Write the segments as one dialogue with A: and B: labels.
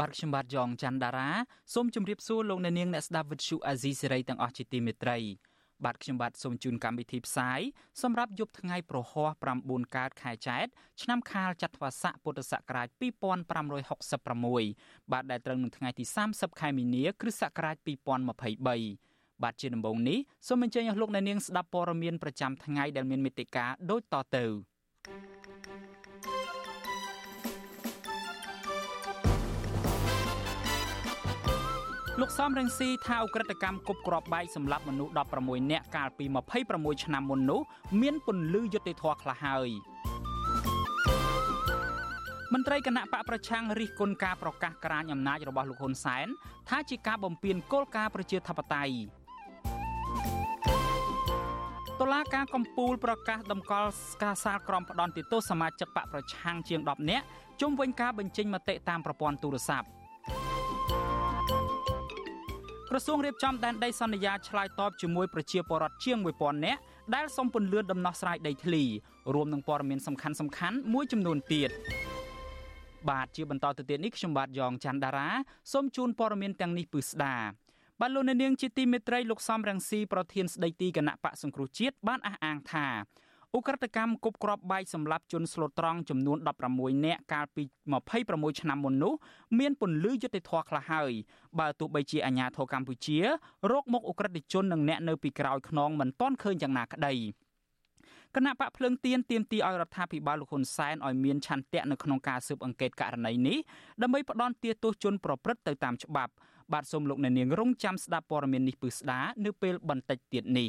A: បាទខ្ញុំបាទយ៉ងច័ន្ទដារាសូមជម្រាបសួរលោកអ្នកនាងអ្នកស្ដាប់ Vuthu Azizi Serai ទាំងអស់ជាទីមេត្រីបាទខ្ញុំបាទសូមជូនកម្មវិធីផ្សាយសម្រាប់យប់ថ្ងៃប្រហោះ9កើតខែចែកឆ្នាំខាលចត្វាស័កពុទ្ធសករាជ2566បាទដែលត្រូវនឹងថ្ងៃទី30ខែមីនា គ្រិស្តសករាជ2023បាទជាដំបូងនេះសូមអញ្ជើញអស់លោកអ្នកនាងស្ដាប់ព័ត៌មានប្រចាំថ្ងៃដែលមានមេត្តាដូចតទៅ លោកសំរងស៊ីថាអ ுக ្រិតកម្មគប់គ្រាប់បែកសម្រាប់មនុស្ស16នាក់កាលពី26ឆ្នាំមុននោះមានពន្លឺយុត្តិធម៌ខ្លះហើយមន្ត្រីគណៈបកប្រឆាំងរិះគន់ការប្រកាសក្រាញអំណាចរបស់លោកហ៊ុនសែនថាជាការបំពានគោលការណ៍ប្រជាធិបតេយ្យតុលាការកំពូលប្រកាសតម្កល់ការសាលក្រមផ្ដន់ទោសសមាជិកបកប្រឆាំងជាង10នាក់ជុំវិញការបញ្ចេញមតិតាមប្រព័ន្ធទូរស័ព្ទ ក្រសួងរៀបចំដែនដីសន្យាឆ្លើយតបជាមួយប្រជាពលរដ្ឋជាង1000នាក់ដែលសុំពន្លឿនដំណោះស្រាយដីធ្លីរួមនឹងព័ត៌មានសំខាន់សំខាន់មួយចំនួនទៀតបាទជាបន្តទៅទៀតនេះខ្ញុំបាទយ៉ងច័ន្ទដារាសូមជូនព័ត៌មានទាំងនេះពឺស្ដាបាទលោកនាងជាទីមេត្រីលោកសំរងស៊ីប្រធានស្ដីទីគណៈបកសង្គ្រោះជាតិបានអះអាងថា ឧក្រិដ្ឋកម្មគប់គ្រាប់បែកសម្រាប់ជនស្លូតត្រង់ចំនួន16នាក់កាលពី26ឆ្នាំមុននោះមានពន្លឺយុត្តិធម៌ខ្លះហើយបើទោះបីជាអាញាធរកម្ពុជារកមកឧក្រិដ្ឋជននិងអ្នកនៅពីក្រោយខ្នងមិនទាន់ឃើញយ៉ាងណាក្តីគណៈបកភ្លើងទៀនទៀមទីឲ្យរដ្ឋាភិបាលលោកហ៊ុនសែនឲ្យមានឆន្ទៈនៅក្នុងការស៊ើបអង្កេតករណីនេះដើម្បីផ្ដន់ទាទោសជនប្រព្រឹត្តទៅតាមច្បាប់បាទសូមលោកអ្នកនាងរងចាំស្ដាប់ព័ត៌មាននេះពឺស្ដានៅពេលបន្តិចទៀតនេះ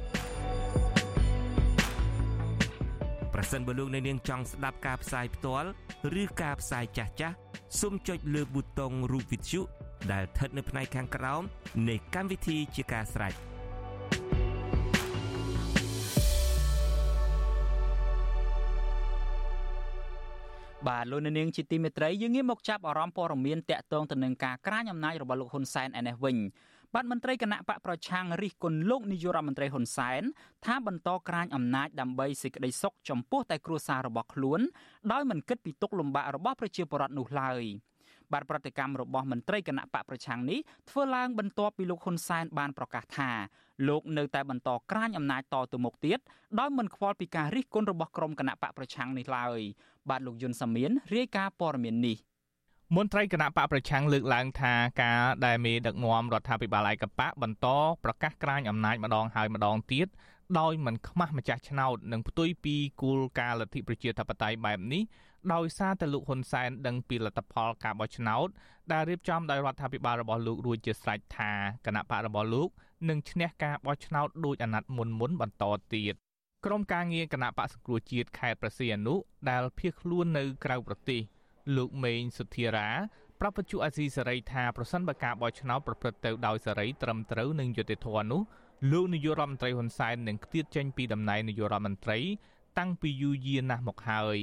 B: ប្រសិនបើលោកអ្នកនាងចង់ស្ដាប់ការផ្សាយផ្ទាល់ឬការផ្សាយចាស់ចាស់សូមចុចលើប៊ូតុងរូប Vithu ដែលស្ថិតនៅផ្នែកខាងក្រោមនៃកម្មវិធីជាការស្រេច
A: បាទលោកនាងជាទីមេត្រីយើងងាកមកចាប់អារម្មណ៍ព័ត៌មានតាក់ទងទៅនឹងការក្រាញអំណាចរបស់លោកហ៊ុនសែនឯនេះវិញ បាទមន្ត្រីគណៈបកប្រឆាំងរិះគន់លោកនាយករដ្ឋមន្ត្រីហ៊ុនសែនថាបន្តក្រាញអំណាចដើម្បីសេចក្តីសុខចំពោះតែគ្រួសាររបស់ខ្លួនដោយមិនគិតពីទុកលំបាករបស់ប្រជាពលរដ្ឋនោះឡើយ។បាទប្រតិកម្មរបស់មន្ត្រីគណៈបកប្រឆាំងនេះធ្វើឡើងបន្ទាប់ពីលោកហ៊ុនសែនបានប្រកាសថាលោកនៅតែបន្តក្រាញអំណាចតទៅមុខទៀតដោយមិនខ្វល់ពីការរិះគន់របស់ក្រុមគណៈបកប្រឆាំងនេះឡើយបាទលោកយុនសាមៀនរាយការណ៍ព័ត៌មាននេះ
C: មន្ត្រីគណៈបកប្រឆាំងលើកឡើងថាការដែលមេដឹកនាំរដ្ឋាភិបាលឯកបកបន្តប្រកាសក្រាញអំណាចម្ដងហើយម្ដងទៀតដោយមិនខ្មាស់ម្ចាស់ឆ្នោតនិងផ្ទុយពីគោលការណ៍លទ្ធិប្រជាធិបតេយ្យបែបនេះដោយសារតែលោកហ៊ុនសែនដឹងពីលទ្ធផលការបោះឆ្នោតដែលរៀបចំដោយរដ្ឋាភិបាលរបស់លោករួចជាស្រេចថាគណៈបករបស់លោកនឹងឈ្នះការបោះឆ្នោតដោយអាណត្តិមុនមុនបន្តទៀតក្រុមការងារគណៈបកសង្គ្រោះជាតិខេត្តប្រសៀអនុដែលភៀសខ្លួននៅក្រៅប្រទេស លោកមេងសុធារាប្រាប់បញ្ជាអាស៊ីសេរីថាប្រសិនបើការបោះឆ្នោតប្រព្រឹត្តទៅដោយសេរីត្រឹមត្រូវនិងយុត្តិធម៌នោះលោកនាយករដ្ឋមន្ត្រីហ៊ុនសែននឹងឃ្លាតចេញពីតំណែងនាយករដ្ឋមន្ត្រីតាំងពីយូរយារណាស់មកហើយ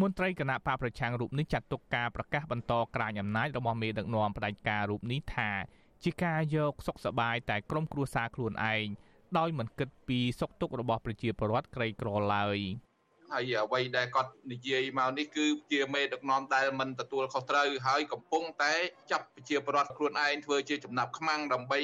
C: មន្ត្រីគណៈបកប្រឆាំងរូបនេះចាត់ទុកការប្រកាសបន្តក្រាញអំណាចរបស់មេដឹកនាំផ្ដាច់ការរូបនេះថាជាការយកសុខសบายតែក្រុមគ្រួសារខ្លួនឯងដោយមិនគិតពីសុខទុក្ខរបស់ប្រជាពលរដ្ឋក្រីក្រឡើយ
D: ហើយអ្វីដែលគាត់និយាយមកនេះគឺជាមេដឹកនាំដែលមិនទទួលខុសត្រូវហើយកំពុងតែចាប់ប្រជាពលរដ្ឋខ្លួនឯងធ្វើជាចំណាប់ខ្មាំងដើម្បី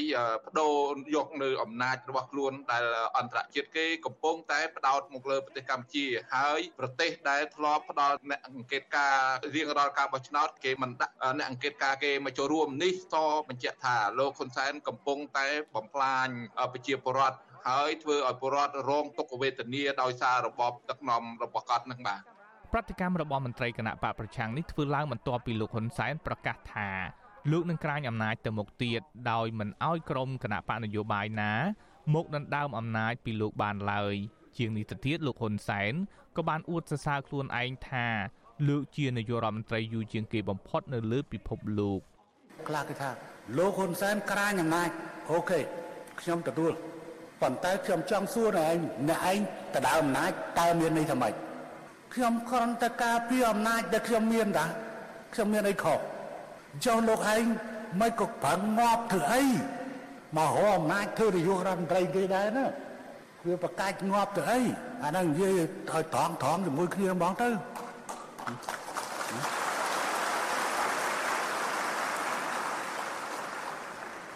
D: បដូរយកនៅអំណាចរបស់ខ្លួនដែលអន្តរជាតិគេកំពុងតែផ្ដោតមកលើប្រទេសកម្ពុជាហើយប្រទេសដែលធ្លាប់ផ្ដល់អ្នកអង្កេតការរៀងរាល់ការបោះឆ្នោតគេមិនដាក់អ្នកអង្កេតការគេមកចូលរួមនេះតបញ្ជាក់ថាលោកហ៊ុនសែនកំពុងតែបំផ្លាញប្រជាពលរដ្ឋ ហើយធ្វើឲ្យពលរដ្ឋរងទុក្ខវេទនាដោយសាររបបទឹកនំរបស់គាត់នឹងបាទ
C: ប្រតិកម្មរបស់មន្ត្រីគណៈបកប្រឆាំងនេះធ្វើឡើងបន្ទាប់ពីលោកហ៊ុនសែនប្រកាសថាលោកនឹងក្រាញអំណាចទៅមុខទៀតដោយមិនអោយក្រុមគណៈបកនយោបាយណា មកដណ្ដើមអំណាចពីលោកបានឡើយជាងនេះទៅទៀតលោកហ៊ុនសែនក៏បានអួតសរសើរខ្លួនឯងថាលោកជានាយករដ្ឋមន្ត្រីយូរជាងគេបំផុតនៅលើពិភពលោក
E: ខ្លះគេថាលោកហ៊ុនសែនក្រាញអំណាចអូខេខ្ញុំទទួល ប៉ុន្តែខ្ញុំចង់សួរអ្នកឯងអ្នកឯងទៅដើមអំណាចតើមានន័យថាម៉េចខ្ញុំគ្រាន់តែការពារអំណាចដែលខ្ញុំមានតាខ្ញុំមានអីខុសចុះលោកឯងមិនក៏ប្រឹងងាប់ធ្វើអីមករអំណាចធ្វើនាយករដ្ឋមន្ត្រីគេដែរណាវាប្រកាច់ងាប់ទៅអីអាហ្នឹងនិយាយឲ្យត្រង់ត្រង់ជាមួយគ្នាហ្មងទៅ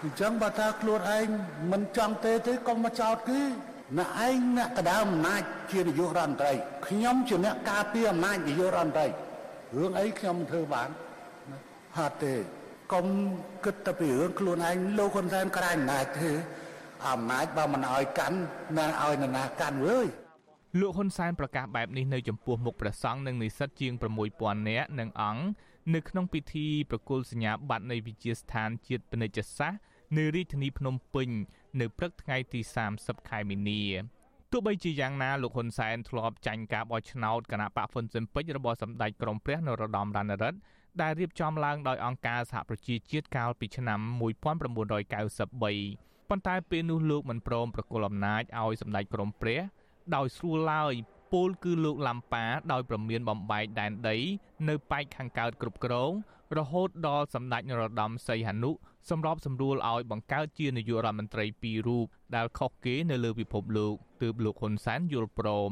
E: អញ្ចឹងបើថាខ្លួនឯងមិនចង់ទេទេកុំមកចោតគេអ្នកឯងអ្នកកដើមអំណាចជានាយករដ្ឋមន្ត្រីខ្ញុំជាអ្នកការពារអំណាចនាយករដ្ឋមន្ត្រីរឿងអីខ្ញុំមិនធ្វើបានហត់ទេកុំគិតតែពីរឿងខ្លួនឯងលោកហ៊ុនសែនក្រាញអំណាចទេអំណាចបើមិនអោយកាន់ណាឲ្យនរណាកាន់វើយ
C: លោកហ៊ុនសែនប្រកាសបែបនេះនៅចំពោះមុខព្រះសង្ឃនិងនិស្សិតជាង6000នាក់និងអង្គនៅក្នុងពិធីប្រគល់សញ្ញាបត្រនៃវិជាស្ថានជាតិពាណិជ្ជសាស្ត្រ នៅរាជធានីភ្នំពេញ នៅព្រឹកថ្ងៃទី30ខែមីនាទោះបីជាយ៉ាងណាលោកហ៊ុនសែនធ្លាប់ចាញ់ការបោះឆ្នោតគណៈបកហ្វុនស៊ិនពេជ្ររបស់សម្ដេចក្រមព្រះនរោត្តមរណរដ្ឋដែលរៀបចំឡើងដោយអង្គការសហប្រជាជាតិកាលពីឆ្នាំ1993ប៉ុន្តែពេលនោះលោកមិនព្រមប្រគល់អំណាចឲ្យសម្ដេចក្រមព្រះ ដោយស្រួលឡើយពលគឺលោកឡាំប៉ាដោយប្រមានបំបែកដែនដី នៅប៉ែកខាងកើតគ្រប់គ្រងរហូតដល់សម្ដេចនរោត្តមសីហនុ សម្របសម្រួលឲ្យបង្កើតជានាយករដ្ឋមន្ត្រីពីររូបដែលខុសគេនៅលើពិភពលោកទើបលោកហ៊ុនសែនយល់ព្រម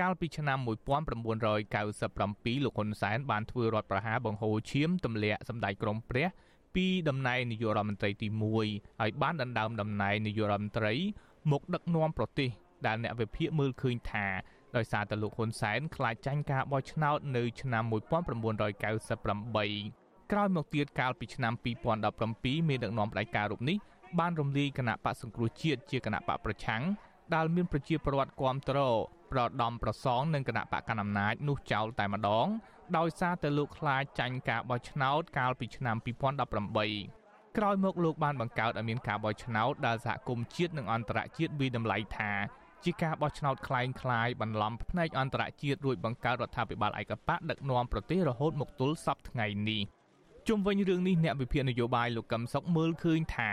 C: កាលពីឆ្នាំ1997លោកហ៊ុនសែនបានធ្វើរដ្ឋប្រហារបង្ហូរឈាមទម្លាក់សម្ដេចក្រមព្រះ ពីតំណែងនាយករដ្ឋមន្ត្រីទី1ហើយបានដណ្ដើមតំណែងនាយករដ្ឋមន្ត្រី មកដឹកនាំប្រទេសដែលអ្នកវិភាគមើលឃើញថាដោយសារតែលោកហ៊ុនសែនខ្លាចចាញ់ការបោះឆ្នោតនៅឆ្នាំ1998 ក្រោយមកទៀតកាលពីឆ្នាំ2017មេដឹកនាំផ្ដាច់ការរូបនេះបានរំលាយគណៈបកសង្គ្រោះជាតិជាគណៈបកប្រឆាំងដែលមានប្រជាពលរដ្ឋគាំទ្រប្រដំប្រសងនឹងគណៈបកកណ្ដាលអំណាចនោះចោលតែម្ដងដោយសារតែលោកខ្លាចចាញ់ការបោះឆ្នោតកាលពីឆ្នាំ2018ក្រោយមកលោកបានបង្កើតឲ្យមានការបោះឆ្នោតដែលសហគមន៍ជាតិនិងអន្តរជាតិវិតម្លៃថាជាការបោះឆ្នោតคล้ายคล้ายបន្លំផ្នែកអន្តរជាតិរួចបង្កើតរដ្ឋាភិបាលឯកបកដឹកនាំប្រទេសរហូតមកទល់សពថ្ងៃនេះ ជុំវិញរឿងនេះអ្នកវិភាគនយោបាយលោកកឹមសុខមើលឃើញថា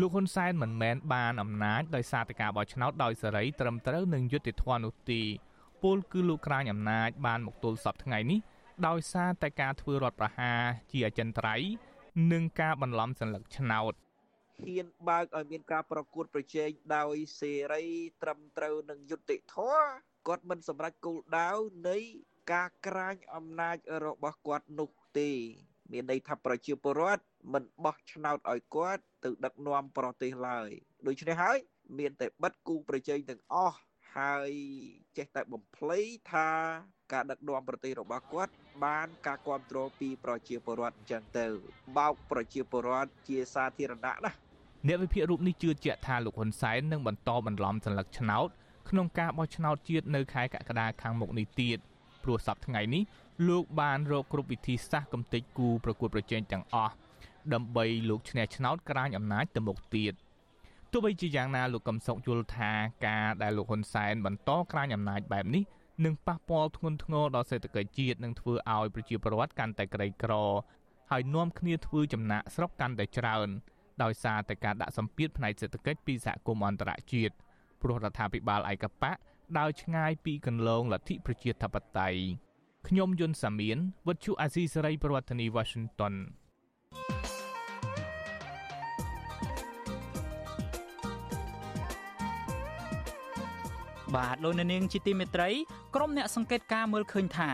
C: លោកហ៊ុនសែនមិនមែនបានអំណាចដោយសារតែការបោះឆ្នោតដោយសេរីត្រឹមត្រូវនឹងយុត្តិធម៌នោះទេពលគឺលោកក្រាញអំណាចបានមកទល់សពថ្ងៃនេះដោយសារតែការធ្វើរដ្ឋប្រហារជាអចិន្ត្រៃយ៍និងការបន្លំសัญลักษณ์ឆ្នោត
F: ហ៊ានបើកឲ្យមានការប្រកួតប្រជែងដោយសេរីត្រឹមត្រូវនិងយុត្តិធម៌គាត់មិនសម្រេចគោលដៅនៃការក្រាញអំណាចរបស់គាត់នោះទេ មានន័យថាប្រជាពលរដ្ឋមិនបោះឆ្នោតឲ្យគាត់ទៅដឹកនាំប្រទេសឡើយដូច្នេះហើយមានតែបិទគូប្រជែងទាំងអស់ហើយចេះតែបំភ្លៃថាការដឹកនាំប្រទេសរបស់គាត់បានការគ្រប់គ្រងពីប្រជាពលរដ្ឋអញ្ចឹងទៅបោកប្រជាពលរដ្ឋជាសាធារណៈណា
C: អ្នកវិភាគរូបនេះជឿជាក់ថាលោកហ៊ុនសែននឹងបន្តបន្លំសัญลักษณ์ឆ្នោតក្នុងការបោះឆ្នោតជាតិនៅខែកក្កដាខាងមុខនេះទៀតព្រោះសប្តាហ៍ថ្ងៃនេះ លោកបានរកគ្រប់វិធីសាស្ត្រកំទេចគូប្រកួតប្រជែងទាំងអស់ដើម្បីលោកឈ្នះឆ្នោតក្រាញអំណាចទៅមុខទៀតទោះបីជាយ៉ាងណាលោកកំសុកយល់ថាការដែលលោកហ៊ុនសែនបន្តក្រាញអំណាចបែបនេះនឹងប៉ះពាល់ធ្ងន់ធ្ងរដល់សេដ្ឋកិច្ចជាតិនិងធ្វើឲ្យប្រជាពលរដ្ឋកាន់តែក្រីក្រហើយនាំគ្នាធ្វើចំណាក់ស្រុកកាន់តែច្រើនដោយសារតែការដាក់សម្ពាធផ្នែកសេដ្ឋកិច្ចពីសហគមន៍អន្តរជាតិព្រោះរដ្ឋាភិបាលឯកបកដើរឆ្ងាយពីគន្លងលទ្ធិប្រជាធិបតេយ្យ ខ្ញុំយុនសាមៀនវិទ្យុអាស៊ីសេរីប្រធានាធិបតី Washington
G: ប
A: បាទលោកនាងជាទីមេត្រីក្រុមអ្នកសង្កេតការមើលឃើញថា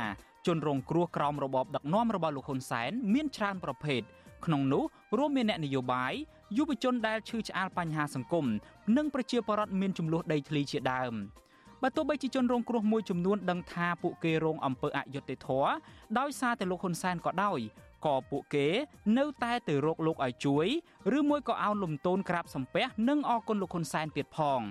A: ជនរងគ្រោះក្រោមរបបដឹកនាំរបស់លោកហ៊ុនសែនមានច្រើនប្រភេទក្នុងនោះរួមមានអ្នកនយោបាយយុវជនដែលឈឺឆ្អាលបញ្ហាសង្គមនិងប្រជាពលរដ្ឋមានចំនួនដីធ្លីជាដើម បើទោះបីជាជនរងគ្រោះមួយចំនួនដឹងថាពួកគេរងអំពើអយុត្តិធម៌ដោយសារតែលោកហ៊ុនសែនក៏ដោយក៏ពួកគេនៅតែទៅរកលោកឲ្យជួយឬមួយក៏អោនលំទោនក្រាបសំពះនិងអគុណលោកហ៊ុនសែនទៀតផង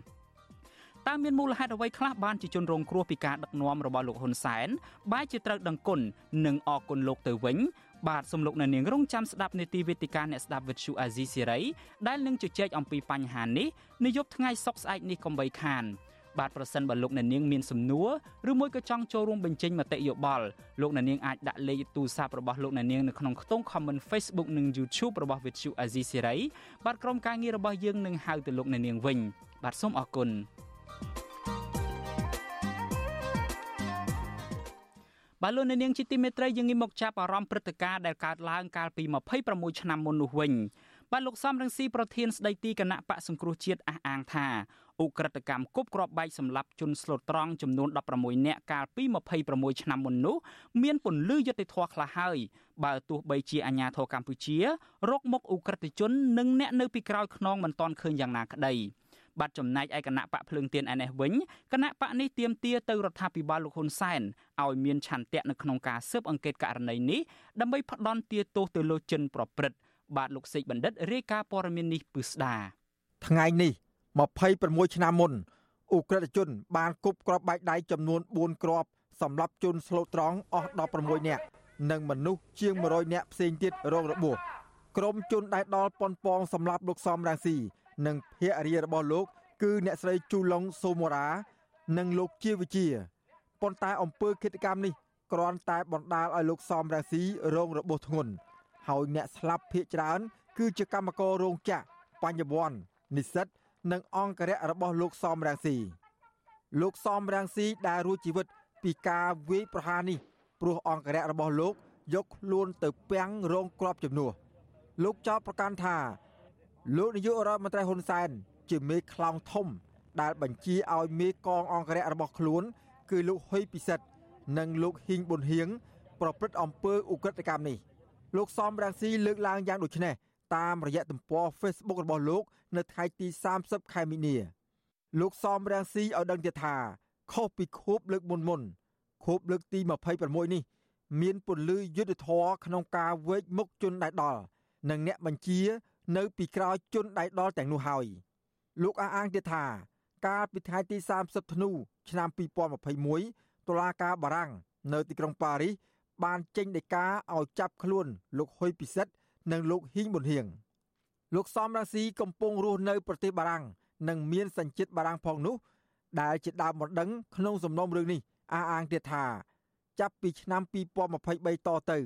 A: តើមានមូលហេតុអ្វីខ្លះបានជាជនរងគ្រោះពីការដឹកនាំរបស់លោកហ៊ុនសែនបែរជាត្រូវដឹងគុណនិងអគុណលោកទៅវិញបាទសំលោកនៅនាងរងចាំស្ដាប់នេតិវេទិកាអ្នកស្ដាប់វិទ្យុអាស៊ីសេរីដែលនឹងជជែកអំពីបញ្ហានេះនាយប់ថ្ងៃសុកស្អែកនេះកុំបីខាន បាទប្រសិនបើលោកអ្នកនាងមានសំណួរឬមួយក៏ចង់ចូលរួមបញ្ចេញមតិយោបល់លោកអ្នកនាងអាចដាក់លេខទូរស័ព្ទរបស់លោកអ្នកនាងនៅក្នុងខ្ទង់ comment Facebook និង YouTube របស់ Vithu Azizi Serai បាទក្រុមការងាររបស់យើងនឹងហៅទៅលោកអ្នកនាងវិញបាទសូមអរគុណបាទលោកអ្នកនាងជាទីមេត្រីយើងងាកមកចាប់អារម្មណ៍ព្រឹត្តិការណ៍ដែលកើតឡើងកាលពី26ឆ្នាំមុននោះវិញ បាទលោកសំរងស៊ីប្រធានស្ដីទីគណៈបកសង្គ្រោះជាតិអះអាងថាអ ுக ្រិតកម្មគប់គ្រាប់បែកសម្លាប់ជនស្លូតត្រង់ចំនួន16នាក់កាលពី26ឆ្នាំមុននោះមានពន្លឺយុត្តិធម៌ខ្លះហើយបើទោះបីជាអាញាធរកម្ពុជារកមុខអ ுக ្រិតជននិងអ្នកនៅពីក្រោយខ្នងមិនទាន់ឃើញយ៉ាងណាក្តីបាត់ចំណែកឯគណៈបកភ្លើងទៀនឯនេះវិញគណៈបកនេះទៀមទាទៅរដ្ឋាភិបាលលោកហ៊ុនសែនឲ្យមានឆន្ទៈនៅក្នុងការស៊ើបអង្កេតករណីនេះដើម្បីផ្ដន់ទាទោសទៅលោកចិនប្រព្រឹត្ត បាទលោកសេកបណ្ឌិតរាយការណ៍ព័ត៌មាននេះពឹស្ដា
H: ថ្ងៃនេះ26ឆ្នាំមុនអ ுக ្រិតជន បានគប់គ្រាប់បែកដៃចំនួន4គ្រាប់សម្រាប់ជនស្លូតត្រង់អស់16នាក់និងមនុស្សជាង100នាក់ផ្សេងទៀតរងរបួសក្រុមជនដែលដល់ប៉ុនប៉ងសម្រាប់លោកសំរាំងស៊ីនិងភរិយារបស់លោក គឺអ្នកស្រីជូឡុងសូមូរ៉ានិងលោកជាវិជាប៉ុន្តែអំពើឃាតកម្មនេះគ្រាន់តែបណ្ដាលឲ្យលោកសំរាំងស៊ីរងរបួសធ្ងន់ ហើយអ្នកស្លាប់ភ ieck ច្រើន គឺជាកម្មកររោងចក្របញ្ញវន្តនិស្សិត និងអង្គរៈរបស់លោកសំរាំងស៊ីលោកសំរាំងស៊ីដែលរួចជីវិតពីការវាយប្រហារនេះព្រោះអង្គរៈរបស់លោកយកខ្លួនទៅពាំងរងគ្រាប់ជំនួសលោកចោទប្រកាន់ថា លោកនាយករដ្ឋមន្ត្រីហ៊ុនសែន ជាមេខ្លោងធំ ដែលបញ្ជាឲ្យមេកងអង្គរៈរបស់ខ្លួន គឺលោកហ៊ុយពិសិដ្ឋនិងលោកហ៊ីងប៊ុនហៀងប្រព្រឹត្តអំពើឧក្រិដ្ឋកម្មនេះ លោកសំរងស៊ីលើកឡើងយ៉ាងដូចនេះតាមរយៈទំព័រ Facebook របស់លោក នៅថ្ងៃទី30ខែមីនាលោកសំរងស៊ីឲ្យដឹងទៀតថាខុសពីខួបលើកមុនមុនខួបលើកទី26នេះ មានពន្លឺយុទ្ធធរក្នុងការវេកមុខជនដែលដល់និងអ្នកបញ្ជា នៅពីក្រោយជនដៃដល់ទាំងនោះហើយលោកអះអាងទៀតថាកាលពីថ្ងៃទី30ធ្នូឆ្នាំ2021តុលាការបារាំងនៅទីក្រុងប៉ារីស បានចេញដីកាឲ្យចាប់ខ្លួនលោកហ៊ុយពិសិដ្ឋនិងលោកហ៊ីងប៊ុនហៀងលោកសំរាស៊ីកំពុងរស់នៅប្រទេសបារាំងនិងមានសញ្ជាតិបារាំងផងនោះដែលជាដើមបណ្ដឹងក្នុងសំណុំរឿងនេះអះអាងទៀតថា ចាប់ពីឆ្នាំ2023តទៅ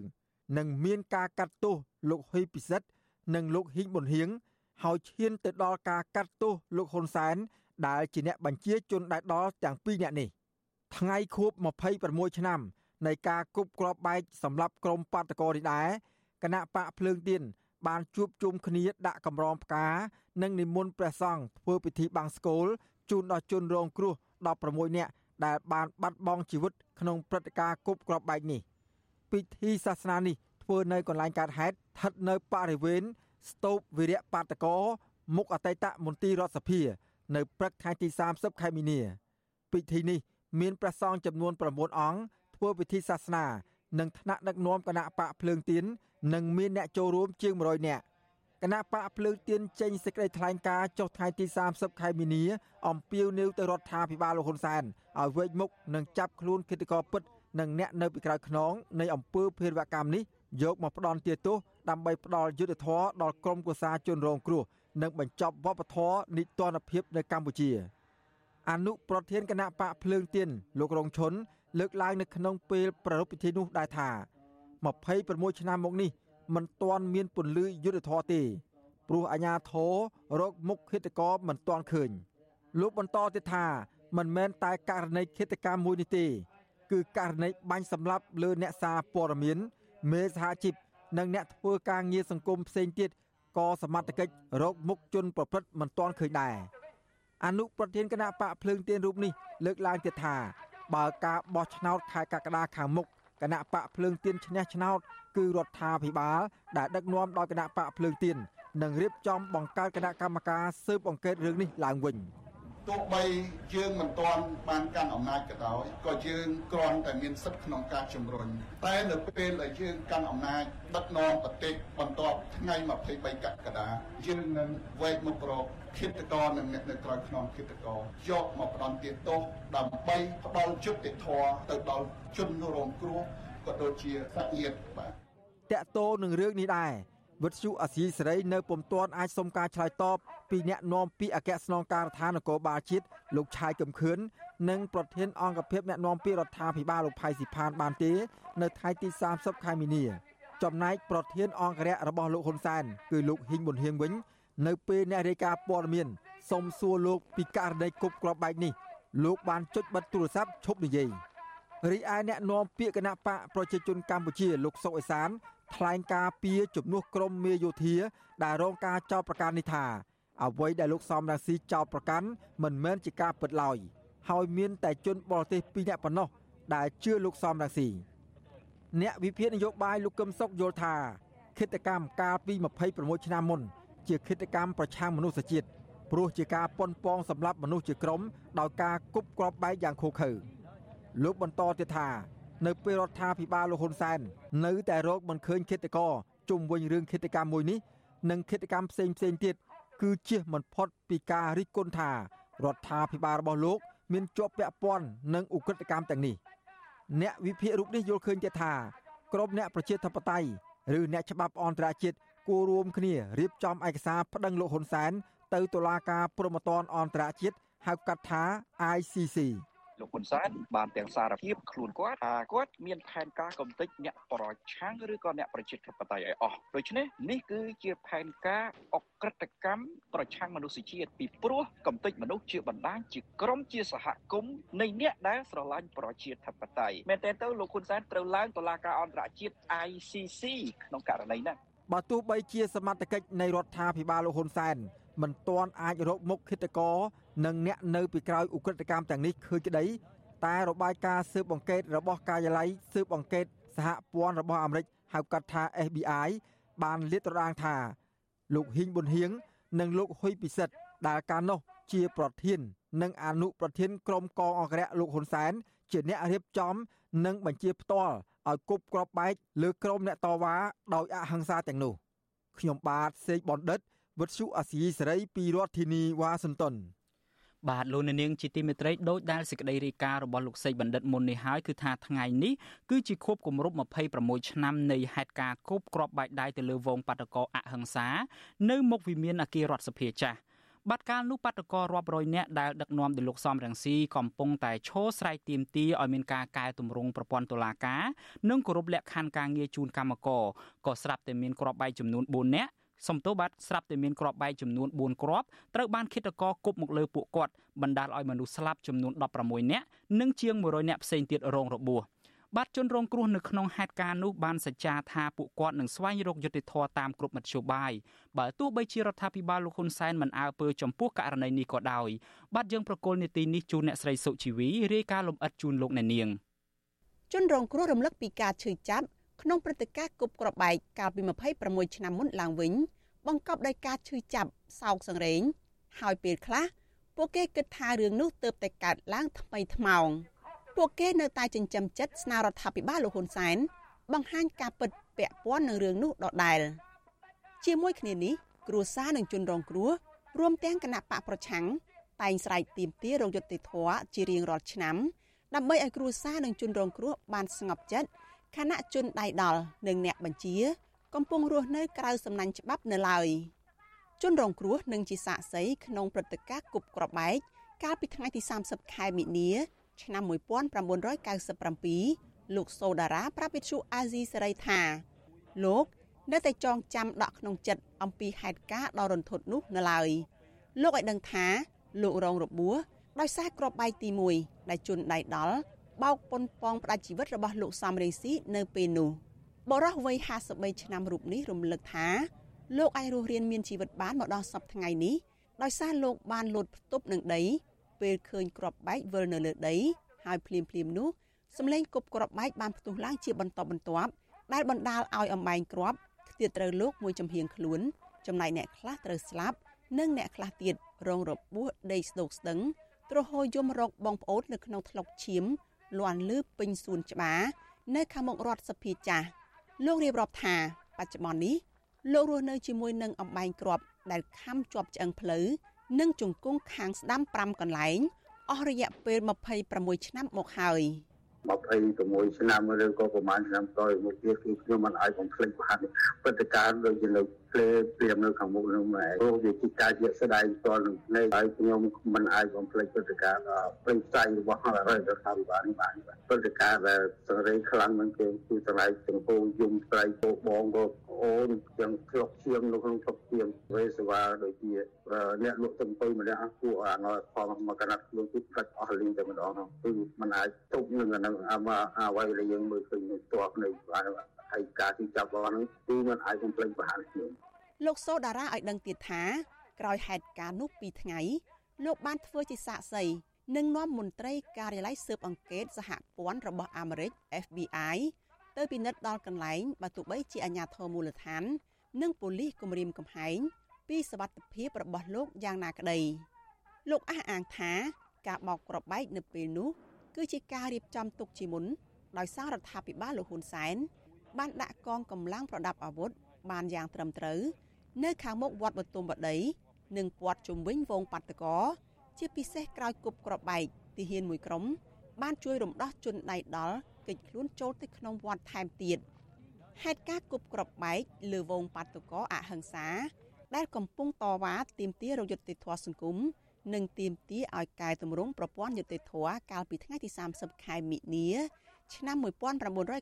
H: នឹងមានការកាត់ទោសលោកហ៊ុយពិសិដ្ឋនិងលោកហ៊ីងប៊ុនហៀងហើយឈានទៅដល់ការកាត់ទោសលោកហ៊ុនសែនដែលជាអ្នកបញ្ជាជនដែលដល់ទាំងពីរអ្នកនេះថ្ងៃខួប26ឆ្នាំ នៃការគប់គ្រាប់បែកសម្រាប់ក្រុមបាតកោនេះដែរគណៈបកភ្លើងទៀនបានជួបជុំគ្នាដាក់កម្រងផ្កានិងនិមន្តព្រះសង្ឃធ្វើពិធីបង្សកូលជូនដល់ជនរងគ្រោះ16នាក់ដែលបានបាត់បង់ជីវិតក្នុងព្រឹត្តិការណ៍គប់គ្រាប់បែកនេះពិធីសាសនានេះធ្វើនៅកន្លែងកើតហេតុស្ថិតនៅបរិវេណស្ទូបវីរៈបាតកោមុខអតីតមន្ទីររដ្ឋសភា នៅព្រឹកថ្ងៃទី30ខែមីនាពិធីនេះមានព្រះសង្ឃចំនួន9អង្គ ធ្វើពិធីសាសនា និងថ្នាក់ដឹកនាំគណៈបកភ្លើងទៀននិងមានអ្នកចូលរួមជាង100នាក់គណៈបកភ្លើងទៀនចេញសេចក្តីថ្លែងការណ៍ចុះថ្ងៃទី30ខែមីនាអំពាវនាវទៅរដ្ឋាភិបាលលោកហ៊ុនសែនឲ្យវេកមុខនិងចាប់ខ្លួនគិតកោពិតនិងអ្នកនៅពីក្រោយខ្នងនៃអំពើភេរវកម្មនេះយកមកផ្ដន់ទាទោសដើម្បីផ្ដល់យុទ្ធធរដល់ក្រុមគូសាជនរងគ្រោះនិងបញ្ចប់វប្បធម៌នីតិរដ្ឋភាពនៅកម្ពុជាអនុប្រធានគណៈបកភ្លើងទៀនលោករងឈុន លើកឡើងនៅក្នុងពេលប្រារព្ធពិធីនោះដែរថា26ឆ្នាំមកនេះមិនទាន់មានពន្លឺយុទ្ធធរទេព្រោះអាញាធររកមុខឃាតករមិនទាន់ឃើញលោកបន្តទៀតថាមិនមែនតែករណីឃាតកម្មមួយនេះទេ គឺករណីបាញ់សម្លាប់លើអ្នកសារព័ត៌មាន មេសហជីពនិងអ្នកធ្វើការងារសង្គមផ្សេងទៀតក៏សមត្ថកិច្ចរកមុខជនប្រព្រឹត្តមិនទាន់ឃើញដែរអនុប្រធានគណៈបកភ្លើងទៀនរូបនេះលើកឡើងទៀតថា បើការបោះឆ្នោតខែកក្កដាខាងមុខគណៈបកភ្លើងទៀនឈ្នះឆ្នោតគឺរដ្ឋាភិបាលដែលដឹកនាំដោយគណៈបកភ្លើងទៀននឹងរៀបចំបង្កើតគណៈកម្មការស៊ើបអង្កេតរឿងនេះឡើងវិញ
I: ទោះបីយើងមិនទាន់បានកាន់អំណាចក៏ដោយក៏យើងគ្រាន់តែមានសិទ្ធិក្នុងការជំរុញតែនៅពេលដែលយើងកាន់អំណាចដឹកនាំប្រទេសបន្ទាប់ថ្ងៃ23កក្កដាយើងនឹងវែកមុខរកឃាតករនិងអ្នកនៅក្រៅខ្នងឃាតករយកមកផ្ដន់ទាទោសដើម្បីផ្ដល់យុត្តិធម៌ទៅដល់ជនរងគ្រោះក៏ដូចជាសាច់ញាតិបាទ
H: តកតោនឹងរឿងនេះដែរ វិទ្យុអាស៊ីសេរីនៅពុំទាន់អាចសុំការឆ្លើយតបពីអ្នកនាំពាក្យអគ្គស្នងការដ្ឋាននគរបាលជាតិលោកឆាយកឹមខឿននិងប្រធានអង្គភិបអ្នកនាំពាក្យរដ្ឋាភិបាលលោកផៃស៊ីផានបានទេនៅថ្ងៃទី30ខែមីនា ចំណែកប្រធានអង្គរៈរបស់លោកហ៊ុនសែនគឺលោកហ៊ីងប៊ុនហៀងវិញ នៅពេលអ្នករាយការណ៍ព័ត៌មានសុំសួរលោកពីករណីគប់ក្របបែកនេះលោកបានចុចបិទទូរស័ព្ទឈប់និយាយរីឯអ្នកនាំពាក្យគណៈបកប្រជាជនកម្ពុជាលោកសុកអេសាន ថ្លែងការពីជំនួសក្រមមេយោធា ដែលរងការចោទប្រកាន់នេះថាអ្វីដែលលោកសំរាស៊ីចោទប្រកាន់មិនមែនជាការពិតឡើយហើយមានតែជនបរទេស2នាក់ប៉ុណ្ណោះដែលជឿលោកសំរាស៊ីអ្នកវិភាគនយោបាយលោកកឹមសុខយល់ថាគិតកម្មកាលពី26ឆ្នាំមុន ជាគិតកម្មប្រឆាំងមនុស្សជាតិព្រោះជាការប៉ុនប៉ងសម្លាប់មនុស្សជាក្រុមដោយការគប់គ្រាប់បែកយ៉ាងឃោឃៅលោកបន្តទៀតថា នៅពេលរដ្ឋាភិបាលលោកហ៊ុនសែននៅតែរកមិនឃើញឃាតករជុំវិញរឿងឃាតកម្មមួយនេះនិងឃាតកម្មផ្សេងផ្សេងទៀតគឺជៀសមិនផុតពីការរិះគន់ថារដ្ឋាភិបាលរបស់លោក មានជាប់ពាក់ព័ន្ធនឹងឧក្រិដ្ឋកម្មទាំងនេះអ្នកវិភាគរូបនេះយល់ឃើញទៀតថាក្រុមអ្នកប្រជាធិបតេយ្យឬអ្នកច្បាប់អន្តរជាតិគួររួមគ្នារៀបចំឯកសារប្តឹងលោកហ៊ុនសែនទៅតុលាការព្រហ្មទណ្ឌអន្តរជាតិហៅកាត់ថា ICC
J: លោកហ៊ុនសែនបានទាំងសារភាពខ្លួនគាត់ថាគាត់មានផែនការកំទេចអ្នកប្រឆាំងឬក៏អ្នកប្រជាធិបតេយ្យឲ្យអស់ដូច្នេះនេះគឺជាផែនការអក្រិតកម្មប្រឆាំងមនុស្សជាតិពីព្រោះកំទេចមនុស្សជាបណ្ដាញជាក្រុមជាសហគមន៍នៃអ្នកដែលស្រឡាញ់ប្រជាធិបតេយ្យមែនតើទៅលោកហ៊ុនសែនត្រូវឡើងតុលាការអន្តរជាតិ ICC ក្នុងករណីហ្នឹង
H: បើទោះបីជាសមត្ថកិច្ចនៃរដ្ឋាភិបាលលោកហ៊ុនសែនមិនទាន់អាចរកមុខឃាតករ និងអ្នកនៅពីក្រោយឧក្រិដ្ឋកម្មទាំងនេះឃើញក្តីតែរបាយការណ៍ស៊ើបអង្កេតរបស់ការិយាល័យស៊ើបអង្កេតសហព័ន្ធរបស់អាមេរិកហៅកាត់ថា FBI បានលាតត្រដាងថាលោកហ៊ីងប៊ុនហៀងនិងលោកហ៊ុយពិសិដ្ឋដែលកាលនោះជាប្រធាន និងអនុប្រធានក្រុមកងអង្គរៈលោកហ៊ុនសែនជាអ្នករៀបចំ និងបញ្ជាផ្ទាល់ឲ្យគប់ក្របបែកលើក្រុមអ្នកតវ៉ាដោយអហិង្សាទាំងនោះខ្ញុំបាទសេកបណ្ឌិតវិទ្យុអាស៊ីសេរីពីរដ្ឋធានីវ៉ាស៊ីនតោន
A: បាទលោកនាងជាទីមេត្រីដោយដែលសេចក្តីរាយការណ៍របស់លោកសេកបណ្ឌិតមុននេះហើយគឺថាថ្ងៃនេះគឺជាខួបគម្រប់26ឆ្នាំនៃហេតុការណ៍គប់គ្រាប់បែកដៃទៅលើវងបាតកោអហិង្សា នៅមុខវិមានអគាររដ្ឋសភាចាស់បាត់កាលនោះបាតកោរាប់រយនាក់ដែលដឹកនាំដោយលោកសំរងស៊ីកំពុងតែឈរស្រែកទាមទារឲ្យមានការកែតម្រង់ប្រព័ន្ធតុលាការនិងគោរពលក្ខខណ្ឌការងារជូនកម្មករក៏ស្រាប់តែមានគ្រាប់បែកចំនួន4នាក់ សំទោសបាទស្រាប់តែមានគ្រាប់បែកចំនួន4គ្រាប់ត្រូវបានឃាតករគប់មកលើពួកគាត់បណ្ដាលឲ្យមនុស្សស្លាប់ចំនួន16នាក់និងជាង100នាក់ផ្សេងទៀតរងរបួសបាទជនរងគ្រោះនៅក្នុងហេតុការណ៍នោះបានសច្ចាថាពួកគាត់នឹងស្វែងរកយុត្តិធម៌តាមគ្រប់មធ្យោបាយបើទោះបីជារដ្ឋាភិបាលលោកហ៊ុនសែនមិនអើពើចំពោះករណីនេះក៏ដោយបាទយើងប្រកុលនីតិនេះជូនអ្នកស្រីសុជីវីរាយការណ៍លំអិតជូនលោកអ្នកនាង
K: ជនរងគ្រោះរំលឹកពីការឈឺចាប់ ក្នុងព្រឹត្តិការណ៍គប់ក្របបែកកាលពី26ឆ្នាំមុនឡើងវិញ បង្កប់ដោយការឈឺចាប់សោកសង្រេង ហើយពេលខ្លះពួកគេគិតថារឿងនោះទើបតែកើតឡើងថ្មីថ្មោងពួកគេនៅតែចិញ្ចឹមចិត្តស្នើរដ្ឋាភិបាលលោកហ៊ុនសែនបង្ហាញការពិតពាក់ព័ន្ធនឹងរឿងនោះដដែលជាមួយគ្នានេះគ្រួសារនិងជនរងគ្រោះរួមទាំងគណៈបកប្រឆាំងតែងស្រែកទាមទាររោគយុត្តិធម៌ជារៀងរាល់ឆ្នាំដើម្បីឲ្យគ្រួសារនិងជនរងគ្រោះបានស្ងប់ចិត្ត ខណៈជនដៃដល់និងអ្នកបញ្ជា កំពុងរស់នៅក្រៅសំណាញ់ច្បាប់នៅឡើយជនរងគ្រោះនឹងជាសាក្សីក្នុងព្រឹត្តិការណ៍គប់ក្របបែកកាលពីថ្ងៃទី30ខែមិនិនាឆ្នាំ1997លោកសូដារ៉ាប្រាប់វិទ្យុអាស៊ីសេរីថាលោកនៅតែចងចាំដកក្នុងចិត្តអំពីហេតុការណ៍ដ៏រន្ធត់នោះនៅឡើយលោកឲ្យដឹងថាលោករងរបួសដោយសារក្របបែកទី1ដែលជន់ដៃដល់ បោកប៉ុនប៉ងផ្ដាច់ជីវិតរបស់លោកសំរេងស៊ីនៅពេលនោះ។បរិះវ័យ53ឆ្នាំរូបនេះរំលឹកថាលោកអាចរស់រានមានជីវិតបានមកដល់សប្តាហ៍ថ្ងៃនេះដោយសារលោកបានលោតផ្ទប់នឹងដី ពេលឃើញក្របបែកវិលនៅលើដី ហើយភ្លាមភ្លាមនោះសម្លេងគប់ក្របបែកបានផ្ទុះឡើងជាបន្តបន្ទាប់ដែលបណ្ដាលឲ្យអំបែងក្របខ្ទាតត្រូវលោកមួយចំហៀងខ្លួន ចំណែកអ្នកខ្លះត្រូវស្លាប់និងអ្នកខ្លះទៀតរងរបួសដេកស្ដោកស្ដឹងទ្រហោយំរកបងប្អូននៅក្នុងថ្លុកឈាម លន់លឺពេញសួនច្បារនៅខាងមុខរដ្ឋសភាចាស់លោករៀបរាប់ថា បច្ចុប្បន្ននេះលោករស់នៅជាមួយនឹងអំបែងក្របដែលខំជាប់ឆ្អឹងផ្លូវនិងជង្គង់ខាងស្ដាំ5កន្លែងអស់រយៈពេល26ឆ្នាំមកហើយ។
L: 26ឆ្នាំឬក៏ប្រហែលឆ្នាំក្រោយមកទៀតគឺខ្ញុំមិនអាចបំភ្លេចបានព្រឹត្តិការណ៍ដូចជានៅភ្លេព្រាមនៅខាងមុខនោះម៉ែព្រោះវាជាការជាស្ដែងផ្ទាល់នឹងភ្នែកហើយខ្ញុំមិនអាចបំភ្លេចព្រឹត្តិការណ៍ពេញផ្សាយរបស់រដ្ឋាភិបាលនេះបានព្រឹត្តិការណ៍ដែលសង្រេងខ្លាំងនឹងគឺគឺស្រ័យចង្កូយំស្រ័យពោបងក៏អូនទាំងធ្លុកឈៀងនៅក្នុងធ្លុកឈៀងវេសវ៉ាដូចជាអ្នកលក់ទំពុយម្នាក់ពួកអាងផងមកកណាត់ខ្លួនគឺកាច់អស់លីងតែម្ដងគឺមិនអាចទប់នឹងអានឹងអាអ្វីដែលយើងមើលឃើញផ្ទាល់នៅ ហើយការទីចាប់របស់ហ្នឹងគឺមិនអាចបំភ្លេចបានខ្ញុំ
K: លោកសូដារ៉ាឲ្យដឹងទៀតថាក្រោយហេតុការណ៍នោះ2ថ្ងៃលោកបានធ្វើជាសាក្សីនិងនាំមន្ត្រីការិយាល័យស៊ើបអង្កេតសហព័ន្ធរបស់អាមេរិក FBI ទៅពិនិត្យដល់កន្លែងបើទោះបីជាអាជ្ញាធរមូលដ្ឋាន និងប៉ូលីសគម្រាមកំហែងពីសវត្ថិភាពរបស់លោកយ៉ាងណាក្តីលោកអះអាងថាការបោកគ្រាប់បែកនៅពេលនោះគឺជាការរៀបចំទុកជាមុនដោយសាររដ្ឋាភិបាលលោកហ៊ុនសែន បានដាក់កងកម្លាំងប្រដាប់អាវុធបានយ៉ាងត្រឹមត្រូវនៅខាងមុខវត្តបទុមបដី និងព័ទ្ធជុំវិញវងបាតកោជាពិសេសក្រោយគប់ក្របបែកទាហានមួយក្រុម បានជួយរំដោះជនដៃដល់កិច្ចខ្លួនចូលទៅក្នុងវត្តថែមទៀតហេតុការគប់ក្របបែកលើវងបាតកោអហិង្សា ដែលកំពុងតវ៉ាទាមទាររយុត្តិធម៌សង្គមនិងទាមទារឲ្យកែតម្រង់ប្រព័ន្ធយុត្តិធម៌កាលពីថ្ងៃទី30ខែមិនិនាឆ្នាំ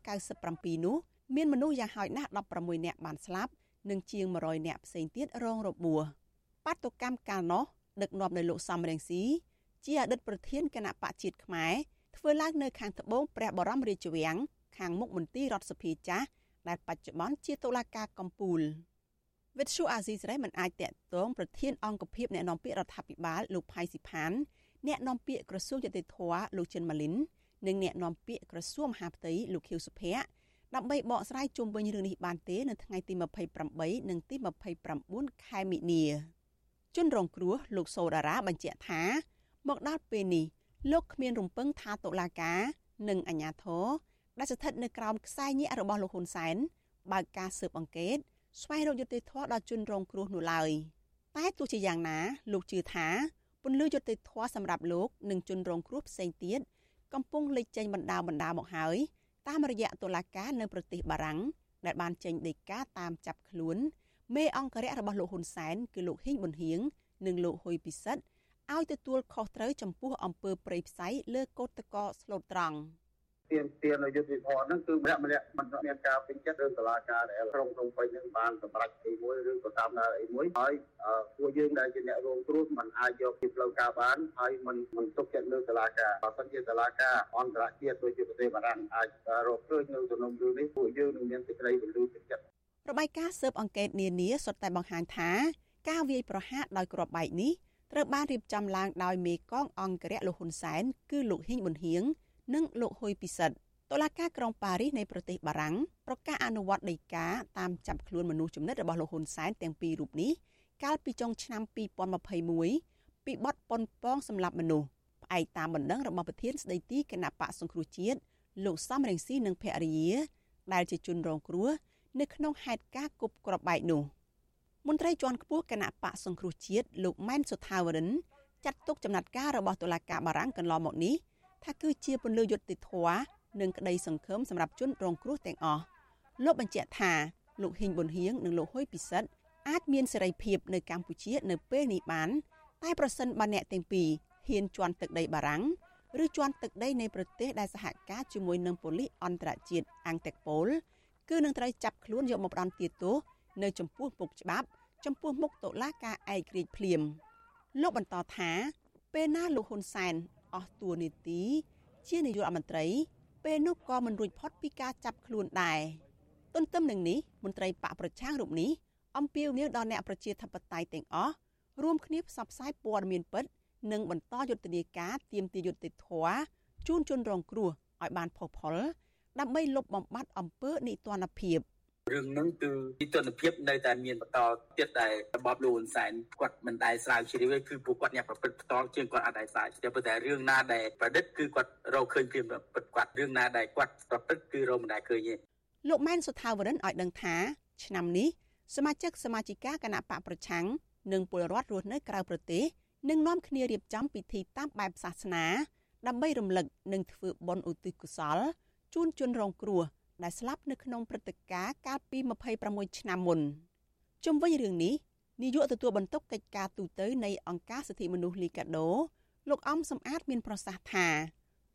K: 1997នោះ មានមនុស្សយ៉ាងហោចណាស់16នាក់បានស្លាប់និងជាង100នាក់ផ្សេងទៀតរងរបួសបាតុកម្មកាលនោះដឹកនាំដោយលោកសំរងស៊ីជាអតីតប្រធានគណៈបកជាតិខ្មែរធ្វើឡើងនៅខាងត្បូងព្រះបរមរាជវាំងខាងមុខមន្ទីររដ្ឋសភាចាស់ដែលបច្ចុប្បន្នជាតុលាការកំពូលវិទ្យុអាស៊ីសេរីមិនអាចតាក់ទងប្រធានអង្គភិបអ្នកនាំពាក្យរដ្ឋាភិបាលលោកផៃស៊ីផានអ្នកនាំពាក្យក្រសួងយុតិធធលោកចិនម៉ាលីននិងអ្នកនាំពាក្យក្រសួងមហាផ្ទៃលោកខៀវសុភ័ក្រ ដើម្បីបកស្រាយជុំវិញរឿងនេះបានទេនៅថ្ងៃទី28និងទី29ខែមិនិនាជនរងគ្រោះលោកសូដារ៉ាបញ្ជាក់ថាមកដល់ពេលនេះលោកគ្មានរំពឹងថាតុលាការនិងអាជ្ញាធរដែលស្ថិតនៅក្រោមខ្សែញាក់របស់លោកហ៊ុនសែនបើកការស៊ើបអង្កេតស្វែងរកយុត្តិធម៌ដល់ជនរងគ្រោះនោះឡើយតែទោះជាយ៉ាងណា លោកជឿថាពន្លឺយុត្តិធម៌សម្រាប់លោកនិងជនរងគ្រោះផ្សេងទៀតកំពុងលេចចេញបណ្ដាបណ្ដាមកហើយ តាមរយៈតុលាការនៅប្រទេសបារាំងដែលបានចេញដីកាតាមចាប់ខ្លួនមេអង្គរៈរបស់លោកហ៊ុនសែនគឺលោកហ៊ីងប៊ុនហៀងនិងលោកហ៊ុយពិសិដ្ឋឲ្យទទួលខុសត្រូវចំពោះអំពើប្រៃផ្សៃលើកោតតកស្លូតត្រង់។
L: ទាមទារនៅយុទ្ធវិធហ្នឹងគឺម្នាក់ម្នាក់មិនមានការពេញចិត្តឬតឡាការដែលក្រុមក្រុមពេញហ្នឹងបានសម្រេចអីមួយឬក៏តាមដានអីមួយហើយពួកយើងដែលជាអ្នករងគ្រោះមិនអាចយកពីផ្លូវការបានហើយមិនមិនទុកចិត្តលើតឡាការបើសិនជាតឡាការអន្តរជាតិដូចជាប្រទេសបារាំងអាចរកឃើញនៅក្នុងរឿងនេះពួកយើងនឹងមានសេចក្តីពលឺទឹកចិត្ត
K: របាយការណ៍ស៊ើបអង្កេតនានាសុទ្ធតែបង្ហាញថា ការវាយប្រហារដោយគ្រាប់បែកនេះត្រូវបានរៀបចំឡើងដោយមេកងអង្គរៈលោកហ៊ុនសែនគឺលោកហ៊ីងប៊ុនហៀង និងលោកហ៊ុយពិសិដ្ឋតុលាការក្រុងប៉ារីសនៃប្រទេសបារាំងប្រកាសអនុវត្តដីកាតាមចាប់ខ្លួនមនុស្សចំណិតរបស់លោកហ៊ុនសែនទាំងពីររូបនេះកាលពីចុងឆ្នាំ2021ពីបទប៉ុនប៉ងសម្លាប់មនុស្សផ្អែកតាមបណ្ដឹងរបស់ប្រធានស្ដីទីគណៈបកសង្គ្រោះជាតិលោកសំរងស៊ីនិងភរិយា ដែលជាជនរងគ្រោះនៅក្នុងហេតុការណ៍គប់ក្របបែកនោះមន្ត្រីជាន់ខ្ពស់គណៈបកសង្គ្រោះជាតិលោកម៉ែនសុថាវរិនចាត់ទុកចំណាត់ការរបស់តុលាការបារាំងកន្លងមកនេះ ថាគឺជាពន្លឺយុត្តិធម៌និងក្តីសង្ឃឹមសម្រាប់ជនរងគ្រោះទាំងអស់លោកបញ្ជាក់ថាលោកហ៊ីងប៊ុនហៀងនិងលោកហ៊ុយពិសិដ្ឋអាចមានសេរីភាពនៅកម្ពុជានៅពេលនេះបានតែប្រសិនបើអ្នកទាំងពីរហ៊ានជន់ទឹកដីបារាំងឬជន់ទឹកដីនៃប្រទេសដែលសហការជាមួយនឹងប៉ូលីសអន្តរជាតិអាំងតេកប៉ូលគឺនឹងត្រូវចាប់ខ្លួនយកមកផ្ដន្ទាទោសនៅចំពោះមុខច្បាប់ចំពោះមុខតុលាការឯករាជ្យភ្លាមលោកបន្តថាពេលណាលោកហ៊ុនសែន អស់តួនាទីជានាយករដ្ឋមន្ត្រី ពេលនោះក៏មិនរួចផុតពីការចាប់ខ្លួនដែរទន្ទឹមនឹងនេះមន្ត្រីបកប្រឆាំងរូបនេះអំពាវនាវដល់អ្នកប្រជាធិបតេយ្យទាំងអស់រួមគ្នាផ្សព្វផ្សាយព័ត៌មានពិត និងបន្តយុទ្ធនាការទៀមទាយុត្តិធម៌ជូនជនរងគ្រោះឲ្យបានផុសផុលដើម្បីលុបបំបាត់អំពើនិទានភាព
M: រឿងហ្នឹងគឺទីទនភាពនៅតែមានបន្តទៀតដែលរបបលោកហ៊ុនសែនគាត់មិនដែលស្រាវជ្រាវទេគឺពួកគាត់អ្នកប្រព្រឹត្តផ្ទាល់ជាងគាត់អាចដែលស្រាវជ្រាវប៉ុន្តែរឿងណាដែលប្រឌិតគឺគាត់រកឃើញព្រាមពិតគាត់រឿងណាដែលគាត់ប្រព្រឹត្តគឺរកមិនដែលឃើញទេ
K: លោកម៉ែនសុថាវរិនឲ្យដឹងថាឆ្នាំនេះសមាជិកសមាជិកាគណៈបកប្រឆាំងនិងពលរដ្ឋរស់នៅក្រៅប្រទេសនឹងនាំគ្នារៀបចំពិធីតាមបែបសាសនា ដើម្បីរំលឹកនិងធ្វើបុណ្យឧទ្ទិសកុសលជូនជនរងគ្រោះ ដែលស្លាប់នៅក្នុងព្រឹត្តិការណ៍កាលពី26ឆ្នាំមុនជុំវិញរឿងនេះនាយកទទួលបន្ទុកកិច្ចការទូតនៃអង្គការសិទ្ធិមនុស្សលីកាដូលោកអំសំអាតមានប្រសាសន៍ថា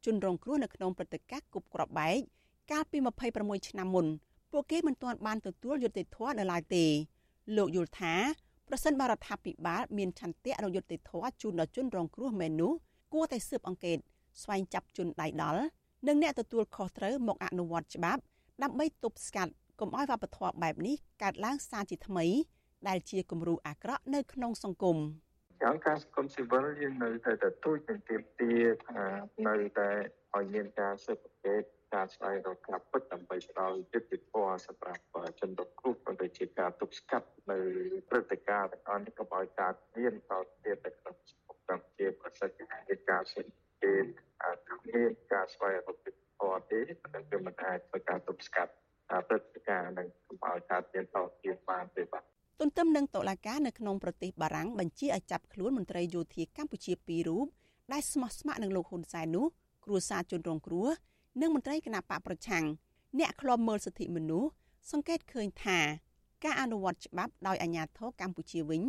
K: ជនរងគ្រោះនៅក្នុងព្រឹត្តិការណ៍គប់ក្របបែកកាលពី26ឆ្នាំមុនពួកគេមិនទាន់បានទទួលយុត្តិធម៌នៅឡើយទេលោកយល់ថាប្រសិនបរដ្ឋាភិបាលមានឆន្ទៈរយុត្តិធម៌ជូនដល់ជនរងគ្រោះមែននោះគួរតែស៊ើបអង្កេតស្វែងចាប់ជនដៃដល់និងអ្នកទទួលខុសត្រូវមកអនុវត្តច្បាប់ ដើម្បីទប់ស្កាត់កុំឲ្យវប្បធម៌បែបនេះកើតឡើងសារជាថ្មី ដែលជាគំរូអាក្រក់នៅក្នុងសង្គម
N: យ៉ាងការសង្គមស៊ីវិលយើងនៅតែទទួលនឹងទាមទារថានៅតែឲ្យមានការស៊ើបអង្កេតការស្វែងរកការពិតដើម្បីផ្ដល់យុត្តិធម៌សម្រាប់ជនរងគ្រោះក៏ដូចជាការទប់ស្កាត់នៅព្រឹត្តិការណ៍ទាំងអស់នេះកុំឲ្យកើតមានតទៀតនៅក្នុងសង្គមកម្ពុជាប្រសិទ្ធភាពការស៊ើបអង្កេតអាចមានការស្វែងរកយុត្តិ ធម៌ទេតែវាមិនអាចធ្វើការទប់ស្កាត់ព្រឹត្តិការណ៍នឹងកុំឲ្យកើតមានតទៀតបានទេបាទ
K: ទន្ទឹមនឹងតុលាការនៅក្នុងប្រទេសបារាំងបញ្ជាឲ្យចាប់ខ្លួនមន្ត្រីយោធាកម្ពុជាពីររូបដែលស្មោះស្ម័គ្រនឹងលោកហ៊ុនសែននោះគ្រួសារជនរងគ្រោះនិងមន្ត្រីគណៈបកប្រឆាំងអ្នកខ្លំមើលសិទ្ធិមនុស្សសង្កេតឃើញថាការអនុវត្តច្បាប់ដោយអាជ្ញាធរកម្ពុជាវិញ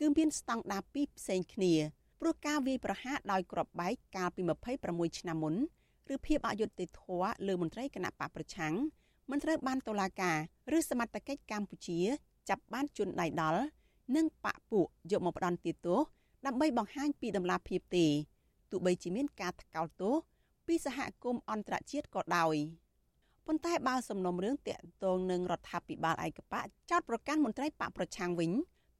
K: គឺមានស្តង់ដារពីរផ្សេងគ្នាព្រោះការវាយប្រហារដោយគ្រាប់បែកកាលពី26ឆ្នាំមុន ឬភាពអយុត្តិធម៌លើមន្ត្រីគណៈបកប្រឆាំងមិនត្រូវបានតុលាការឬសមត្ថកិច្ចកម្ពុជា ចាប់បានជន់ដៃដល់និងបាក់ពួកយកមកផ្ដន់ទោសដើម្បីបង្ហាញពីដំណាភាពទេទោះបីជាមានការថ្កោលទោសពីសហគមន៍អន្តរជាតិក៏ដោយប៉ុន្តែបើសំណុំរឿងតាក់ទងនឹងរដ្ឋាភិបាលឯកបកចោតប្រកាន់មន្ត្រីបកប្រឆាំងវិញ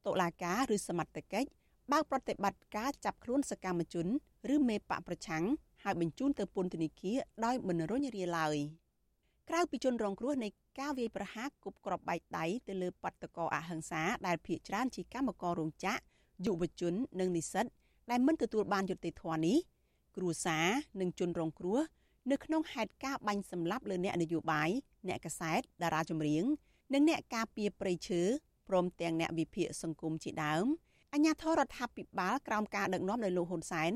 K: តុលាការឬសមត្ថកិច្ចបើកប្រតិបត្តិការចាប់ខ្លួនសកម្មជន ឬមេបកប្រឆាំង ហើយបញ្ជូនទៅពន្ធនាគារដោយមិនរញរាឡើយក្រៅពីជនរងគ្រោះនៃការវាយប្រហារគប់ក្របបែកដៃទៅលើបាតកោអហិង្សាដែលភ ieck ច្រើនជាកម្មកររោងចក្រយុវជននិងនិស្សិតដែលមិនទទួលបានយុត្តិធម៌នេះគ្រួសារនិងជនរងគ្រោះនៅក្នុងហេតុការណ៍បាញ់សម្លាប់លើអ្នកនយោបាយអ្នកកសែតតារាចម្រៀងនិងអ្នកការពារព្រៃឈើព្រមទាំងអ្នកវិភាគសង្គមជាដើមអញ្ញាធរដ្ឋាភិបាលក្រោមការដឹកនាំដោយលោកហ៊ុនសែន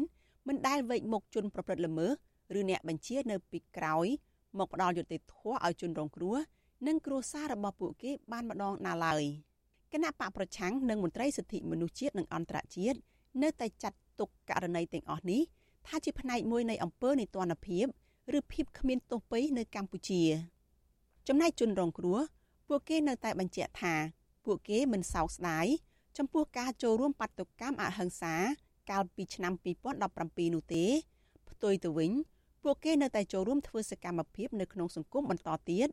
K: មិនដែលវេកមុខជនប្រព្រឹត្តល្មើសឬអ្នកបញ្ជានៅពីក្រោយ មកផ្ដាល់យុត្តិធម៌ឲ្យជនរងគ្រោះនិងគ្រួសាររបស់ពួកគេបានម្ដងណាឡើយគណៈបកប្រឆាំងនិងមន្ត្រីសិទ្ធិមនុស្សជាតិនិងអន្តរជាតិនៅតែចាត់ទុកករណីទាំងអស់នេះថាជាផ្នែកមួយនៃអំពើនីតិរដ្ឋភាពឬភាពគ្មានទោសពៃនៅកម្ពុជា ចំណែកជនរងគ្រោះពួកគេនៅតែបញ្ជាក់ថា ពួកគេមិនសោកស្ដាយចំពោះការចូលរួមបាតុកម្មអហិង្សា កាលពីឆ្នាំ2017នោះទេផ្ទុយទៅវិញពួកគេនៅតែចូលរួមធ្វើសកម្មភាពនៅក្នុងសង្គមបន្តទៀត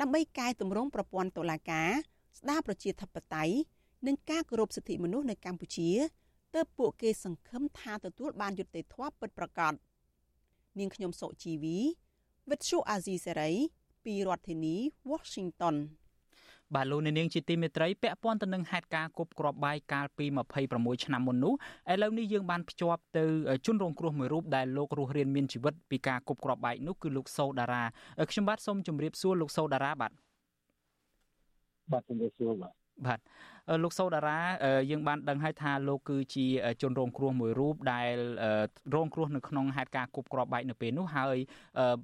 K: ដើម្បីកែតម្រង់ប្រព័ន្ធតុលាការស្ដារប្រជាធិបតេយ្យនិងការគោរពសិទ្ធិមនុស្សនៅកម្ពុជាទើបពួកគេសង្ឃឹមថាទទួលបានយុត្តិធម៌ពិតប្រាកដនាងខ្ញុំសុជីវីវិទ្យុអាស៊ីសេរីពីរដ្ឋធានី Washington
A: បាទលោកនាងជាទីមេត្រីពាក់ព័ន្ធទៅនឹងហេតុការណ៍គប់គ្រាប់បាយកាលពី26ឆ្នាំមុននោះឥឡូវនេះយើងបានភ្ជាប់ទៅជនរងគ្រោះមួយរូបដែលលោករស់រៀនមានជីវិតពីការគប់គ្រាប់បាយនោះគឺលោកសូដារ៉ាខ្ញុំបាទសូមជម្រាបសួរលោកសូដារ៉ាបាទ
L: បាទជំរាបសួរបាទ
A: បាទ លោកសូដារ៉ាយើងបានដឹងហើយថាលោកគឺជាជនរងគ្រោះមួយរូបដែលរងគ្រោះនៅក្នុងហេតុការណ៍គប់គ្រាប់បែកនៅពេលនោះហើយ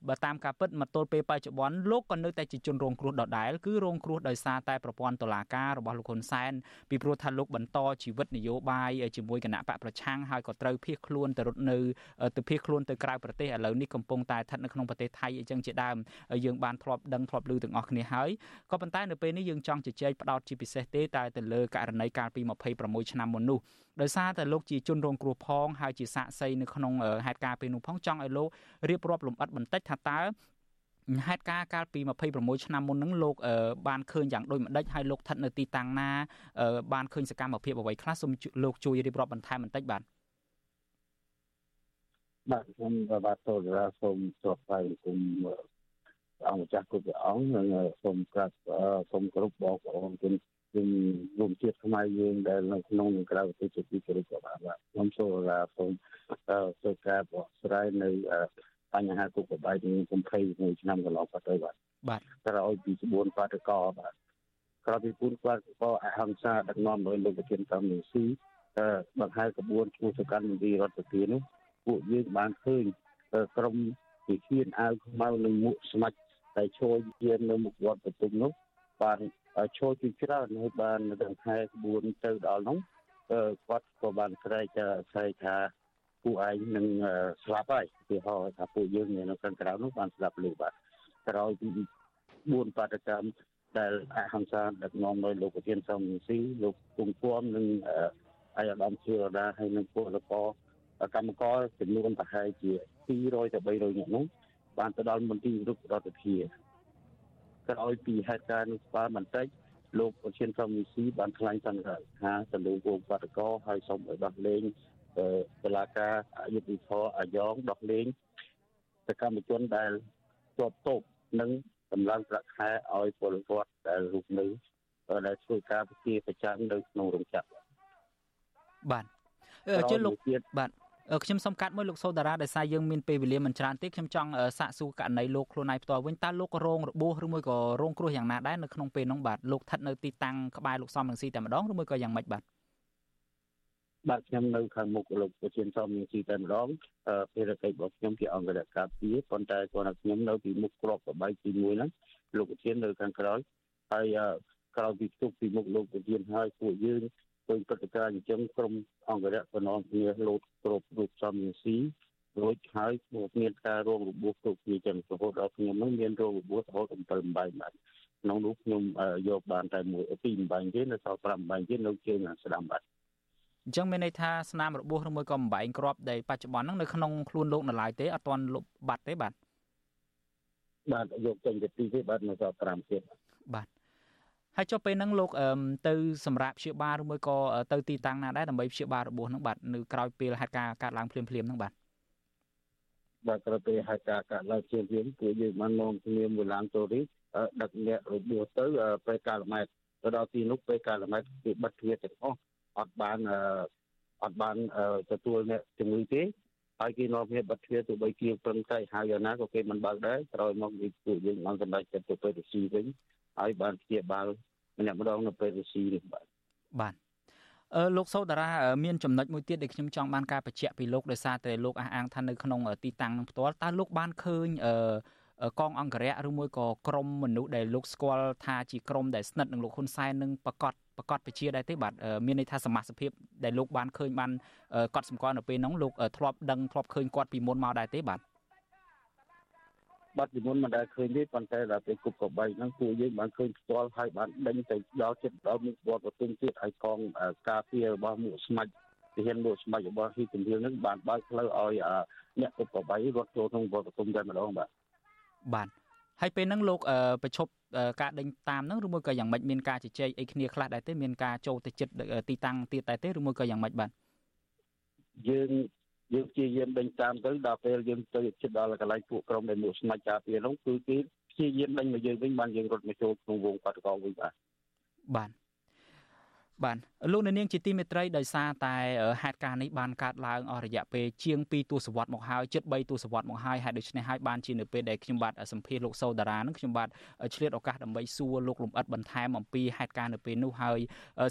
A: បើតាមការពិតមកទល់ពេលបច្ចុប្បន្នលោកក៏នៅតែជាជនរងគ្រោះដដែលគឺរងគ្រោះដោយសារតែប្រព័ន្ធតុលាការរបស់លោកហ៊ុនសែនពីព្រោះថាលោកបន្តជីវិតនយោបាយជាមួយគណៈបកប្រឆាំងហើយក៏ត្រូវភៀសខ្លួនទៅរត់នៅទៅភៀសខ្លួនទៅក្រៅប្រទេសឥឡូវនេះកំពុងតែស្ថិតនៅក្នុងប្រទេសថៃអីចឹងជាដើមយើងបានធ្លាប់ដឹងធ្លាប់ឮទាំងអស់គ្នាហើយក៏ប៉ុន្តែនៅពេលនេះយើងចង់ជជែកផ្ដោតជាពិសេសទេតែទៅលើករណីកាលពី26ឆ្នាំមុននោះដោយសារតែលោកជាជនរងគ្រោះផងហើយជាសាក្សីនៅក្នុងហេតុការណ៍ពេលនោះផងចង់ឲ្យលោករៀបរាប់លម្អិតបន្តិចថាតើហេតុការណ៍កាលពី26ឆ្នាំមុនហ្នឹងលោកបានឃើញយ៉ាងដូចម្ដេចហើយលោកស្ថិតនៅទីតាំងណាបានឃើញសកម្មភាពអ្វីខ្លះសូមលោកជួយរៀបរាប់បន្ថែមបន្តិចបាទ
L: បាទខ្ញុំបាទសូមសូមសួរស្វែងគុំអង្គម្ចាស់គ្រប់ព្រះអង្គនិងសូមក្រាបសូមគោរពបងប្អូនជន ជំនុំជាតិខ្មែរយើងដែលនៅក្នុងនិងក្រៅប្រទេសជាទីគោរពបាទខ្ញុំសូមសូមសូមការបកស្រាយនៅបញ្ហាគុកក្បែកនឹង21ឆ្នាំកន្លងផុតទៅបាទ
A: បាទ
L: ក្រោយពីក្បួនបាតកោបាទក្រោយពីគុណបាតកោអហិង្សាដឹកនាំដោយលោកប្រធានកម្មនីស៊ីបង្ហាញក្បួនឈ្មោះសកម្មមន្ត្រីរដ្ឋាភិបាលនោះពួកយើងបានឃើញក្រុមវិធានអាវខ្មៅនិងមួកស្មាច់តែឈរយាននៅមុខវត្តបន្ទុំនោះបាន ឈរជាច្រើនហើយបានដឹងថាក្បួនទៅដល់នោះគាត់ក៏បានស្រែកស្រែកថាពួកឯងនឹងស្លាប់ហើយពីហោថាពួកយើងនៅខាងក្រៅនោះបានស្លាប់លឺបាទក្រោយពី4បាតកម្មដែលអហិង្សាដឹកនាំដោយលោកប្រធានសំស៊ីលោកគុំគួមនិងអាយដាមជឿដាហើយនឹងពលករកម្មករចំនួនប្រហែលជា200ទៅ300នាក់នោះបានទៅដល់មន្ទីររូបរដ្ឋាភិបាល ក្រោយពីហេតុការណ៍នេះបានបន្តិចលោកប្រធានសំស៊ីបានថ្លែងសន្និដ្ឋានថាសន្ទុះវងបាតកោហើយសូមឲ្យដោះលែងតឡាការអយុធធរអាយ៉ងដោះលែងសកម្មជនដែលជាប់ទោសនិងកម្លាំងប្រាក់ខែឲ្យពលរដ្ឋដែលរស់នៅដែលធ្វើការវិជាប្រចាំនៅក្នុងរោងចក្រ
A: បាទអឺជឿលោកបាទ ខ្ញុំសូមកាត់មួយលោកសូដារ៉ាដោយសារយើងមានពេលវេលាមិនច្រើនទេខ្ញុំចង់សាកសួរករណីលោកខ្លួនឯងផ្ទាល់វិញតើលោករងរបួសឬមួយក៏រងគ្រោះយ៉ាងណាដែរនៅក្នុងពេលនោះបាទលោកស្ថិតនៅទីតាំងក្បែរលោកសំរងស៊ីតែម្ដងឬមួយក៏យ៉ាងម៉េចបាទ
L: បាទខ្ញុំនៅខាងមុខលោកប្រធានសំរងស៊ីតែម្ដងភារកិច្ចរបស់ខ្ញុំជាអង្គរការពារប៉ុន្តែគាត់ខ្ញុំនៅពីមុខក្របប្របែកទី1ហ្នឹងលោកប្រធាននៅខាងក្រោយហើយក្រោយពីទុកពីមុខលោកប្រធានហើយពួកយើង ឃើញព្រឹត្តិការណ៍អញ្ចឹងក្រុមអង្គរៈបំណងគ្នាលោតគ្រប់រូបសំនឹងស៊ីរួចហើយមកមានការរងរបួសគ្រប់គ្នាចឹងរហូតដល់ខ្ញុំនឹងមានរងរបួសរហូតដល់7បែកបាទក្នុងនោះខ្ញុំយកបានតែមួយពីរបែកទេនៅសល់5បែកទេនៅជើងស្ដាំបាទ
A: អញ្ចឹងមានន័យថាស្នាមរបួសឬមួយក៏បំបែងគ្រាប់ដែលបច្ចុប្បន្នហ្នឹងនៅក្នុងខ្លួនលោកនៅឡើយទេអត់ទាន់លុបបាត់ទេបាទ
L: បាទយកចេញទៅទីទេបាទនៅសល់5ទៀត
A: បាទ ហើយចុះពេលហ្នឹងលោកទៅសម្រាប់ព្យាបាលឬមួយក៏ទៅទីតាំងណាដែរដើម្បីព្យាបាលរបួសហ្នឹងបាទនៅក្រោយពេលហេតុការណ៍កើតឡើងភ្លាមភ្លាមហ្នឹងបាទ
L: បាទក្រោយពេលហេតុការណ៍កើតឡើងភ្លាមភ្លាមគឺយើងបាននាំគ្នាមួយឡានតូរីដឹកអ្នករបួសទៅពេលកាលម៉ែត្រទៅដល់ទីនោះពេលកាលម៉ែត្រគេបិទទ្វារទាំងអស់អត់បានអត់បានទទួលអ្នកជំងឺទេហើយគេនាំគ្នាបិទទ្វារទោះបីជាប្រឹងតែហៅយ៉ាងណាក៏គេមិនបើកដែរក្រោយមកពួកយើងបានសម្រេចចិត្តទៅពេលទៅស៊ីវិញ ហើយបានព្យាបាលម្នាក់ម្ដងនៅពេលរុស្ស៊ីនេះបាទ
A: បាទអឺលោកសោតារាមានចំណុចមួយទៀតដែលខ្ញុំចង់បានការបញ្ជាក់ពីលោកដោយសារតែលោកអះអាងថានៅក្នុងទីតាំងនឹងផ្ទាល់តើលោកបានឃើញអឺកងអង្គរៈឬមួយក៏ក្រុមមនុស្សដែលលោកស្គាល់ថាជាក្រុមដែលស្និទ្ធនឹងលោកហ៊ុនសែននឹងប្រកាសប្រកាសពជាដែរទេបាទមានន័យថាសមាជិកដែលលោកបានឃើញបានកត់សម្គាល់នៅពេលនោះលោកធ្លាប់ដឹងធ្លាប់ឃើញគាត់ពីមុនមកដែរទេបាទ
L: បាត់ពីមុនមិនដែលឃើញទេប៉ុន្តែដល់ពេលគប់កបីហ្នឹងពួកយើងបានឃើញផ្ទាល់ហើយបានដេញទៅដល់ចិត្តដល់មុខវត្តប្រទុំទៀតហើយកងការពាររបស់មួកស្មាច់ទាហានមួកស្មាច់របស់ហ៊ីជំនឿហ្នឹងបានបើកផ្លូវឲ្យអ្នកគប់កបីរត់ចូលក្នុងវត្តប្រទុំតែម្ដងបាទ
A: បាទហើយពេលហ្នឹងលោកប្រឈប់ការដេញតាមហ្នឹងឬមួយក៏យ៉ាងម៉េចមានការជជែកអីគ្នាខ្លះដែរទេមានការចូលទៅចិត្តទីតាំងទៀតដែរទេឬមួយក៏យ៉ាងម៉េចបាទ
L: យើង យើងព្យាយាមដេញតាមទៅដល់ពេលយើងទៅជិតដល់កន្លែងពួកក្រុមដែលមកស្មាច់ការពារនោះគឺគេព្យាយាមដេញមកយើងវិញបានយើងរត់មកចូលក្នុងវងបាតុកោវិញបាទ
A: បាទ បាទលោកអ្នកនាងជាទីមេត្រីដោយសារតែហេតុការណ៍នេះបានកើតឡើងអស់រយៈពេលជាង2ទសវត្សរ៍មកហើយជិត3ទសវត្សរ៍មកហើយហេតុដូច្នេះហើយបានជានៅពេលដែលខ្ញុំបាទសម្ភាសលោកសូដារ៉ានឹងខ្ញុំបាទឆ្លៀតឱកាសដើម្បីសួរលោកលំអិតបន្ថែមអំពីហេតុការណ៍នៅពេលនោះហើយ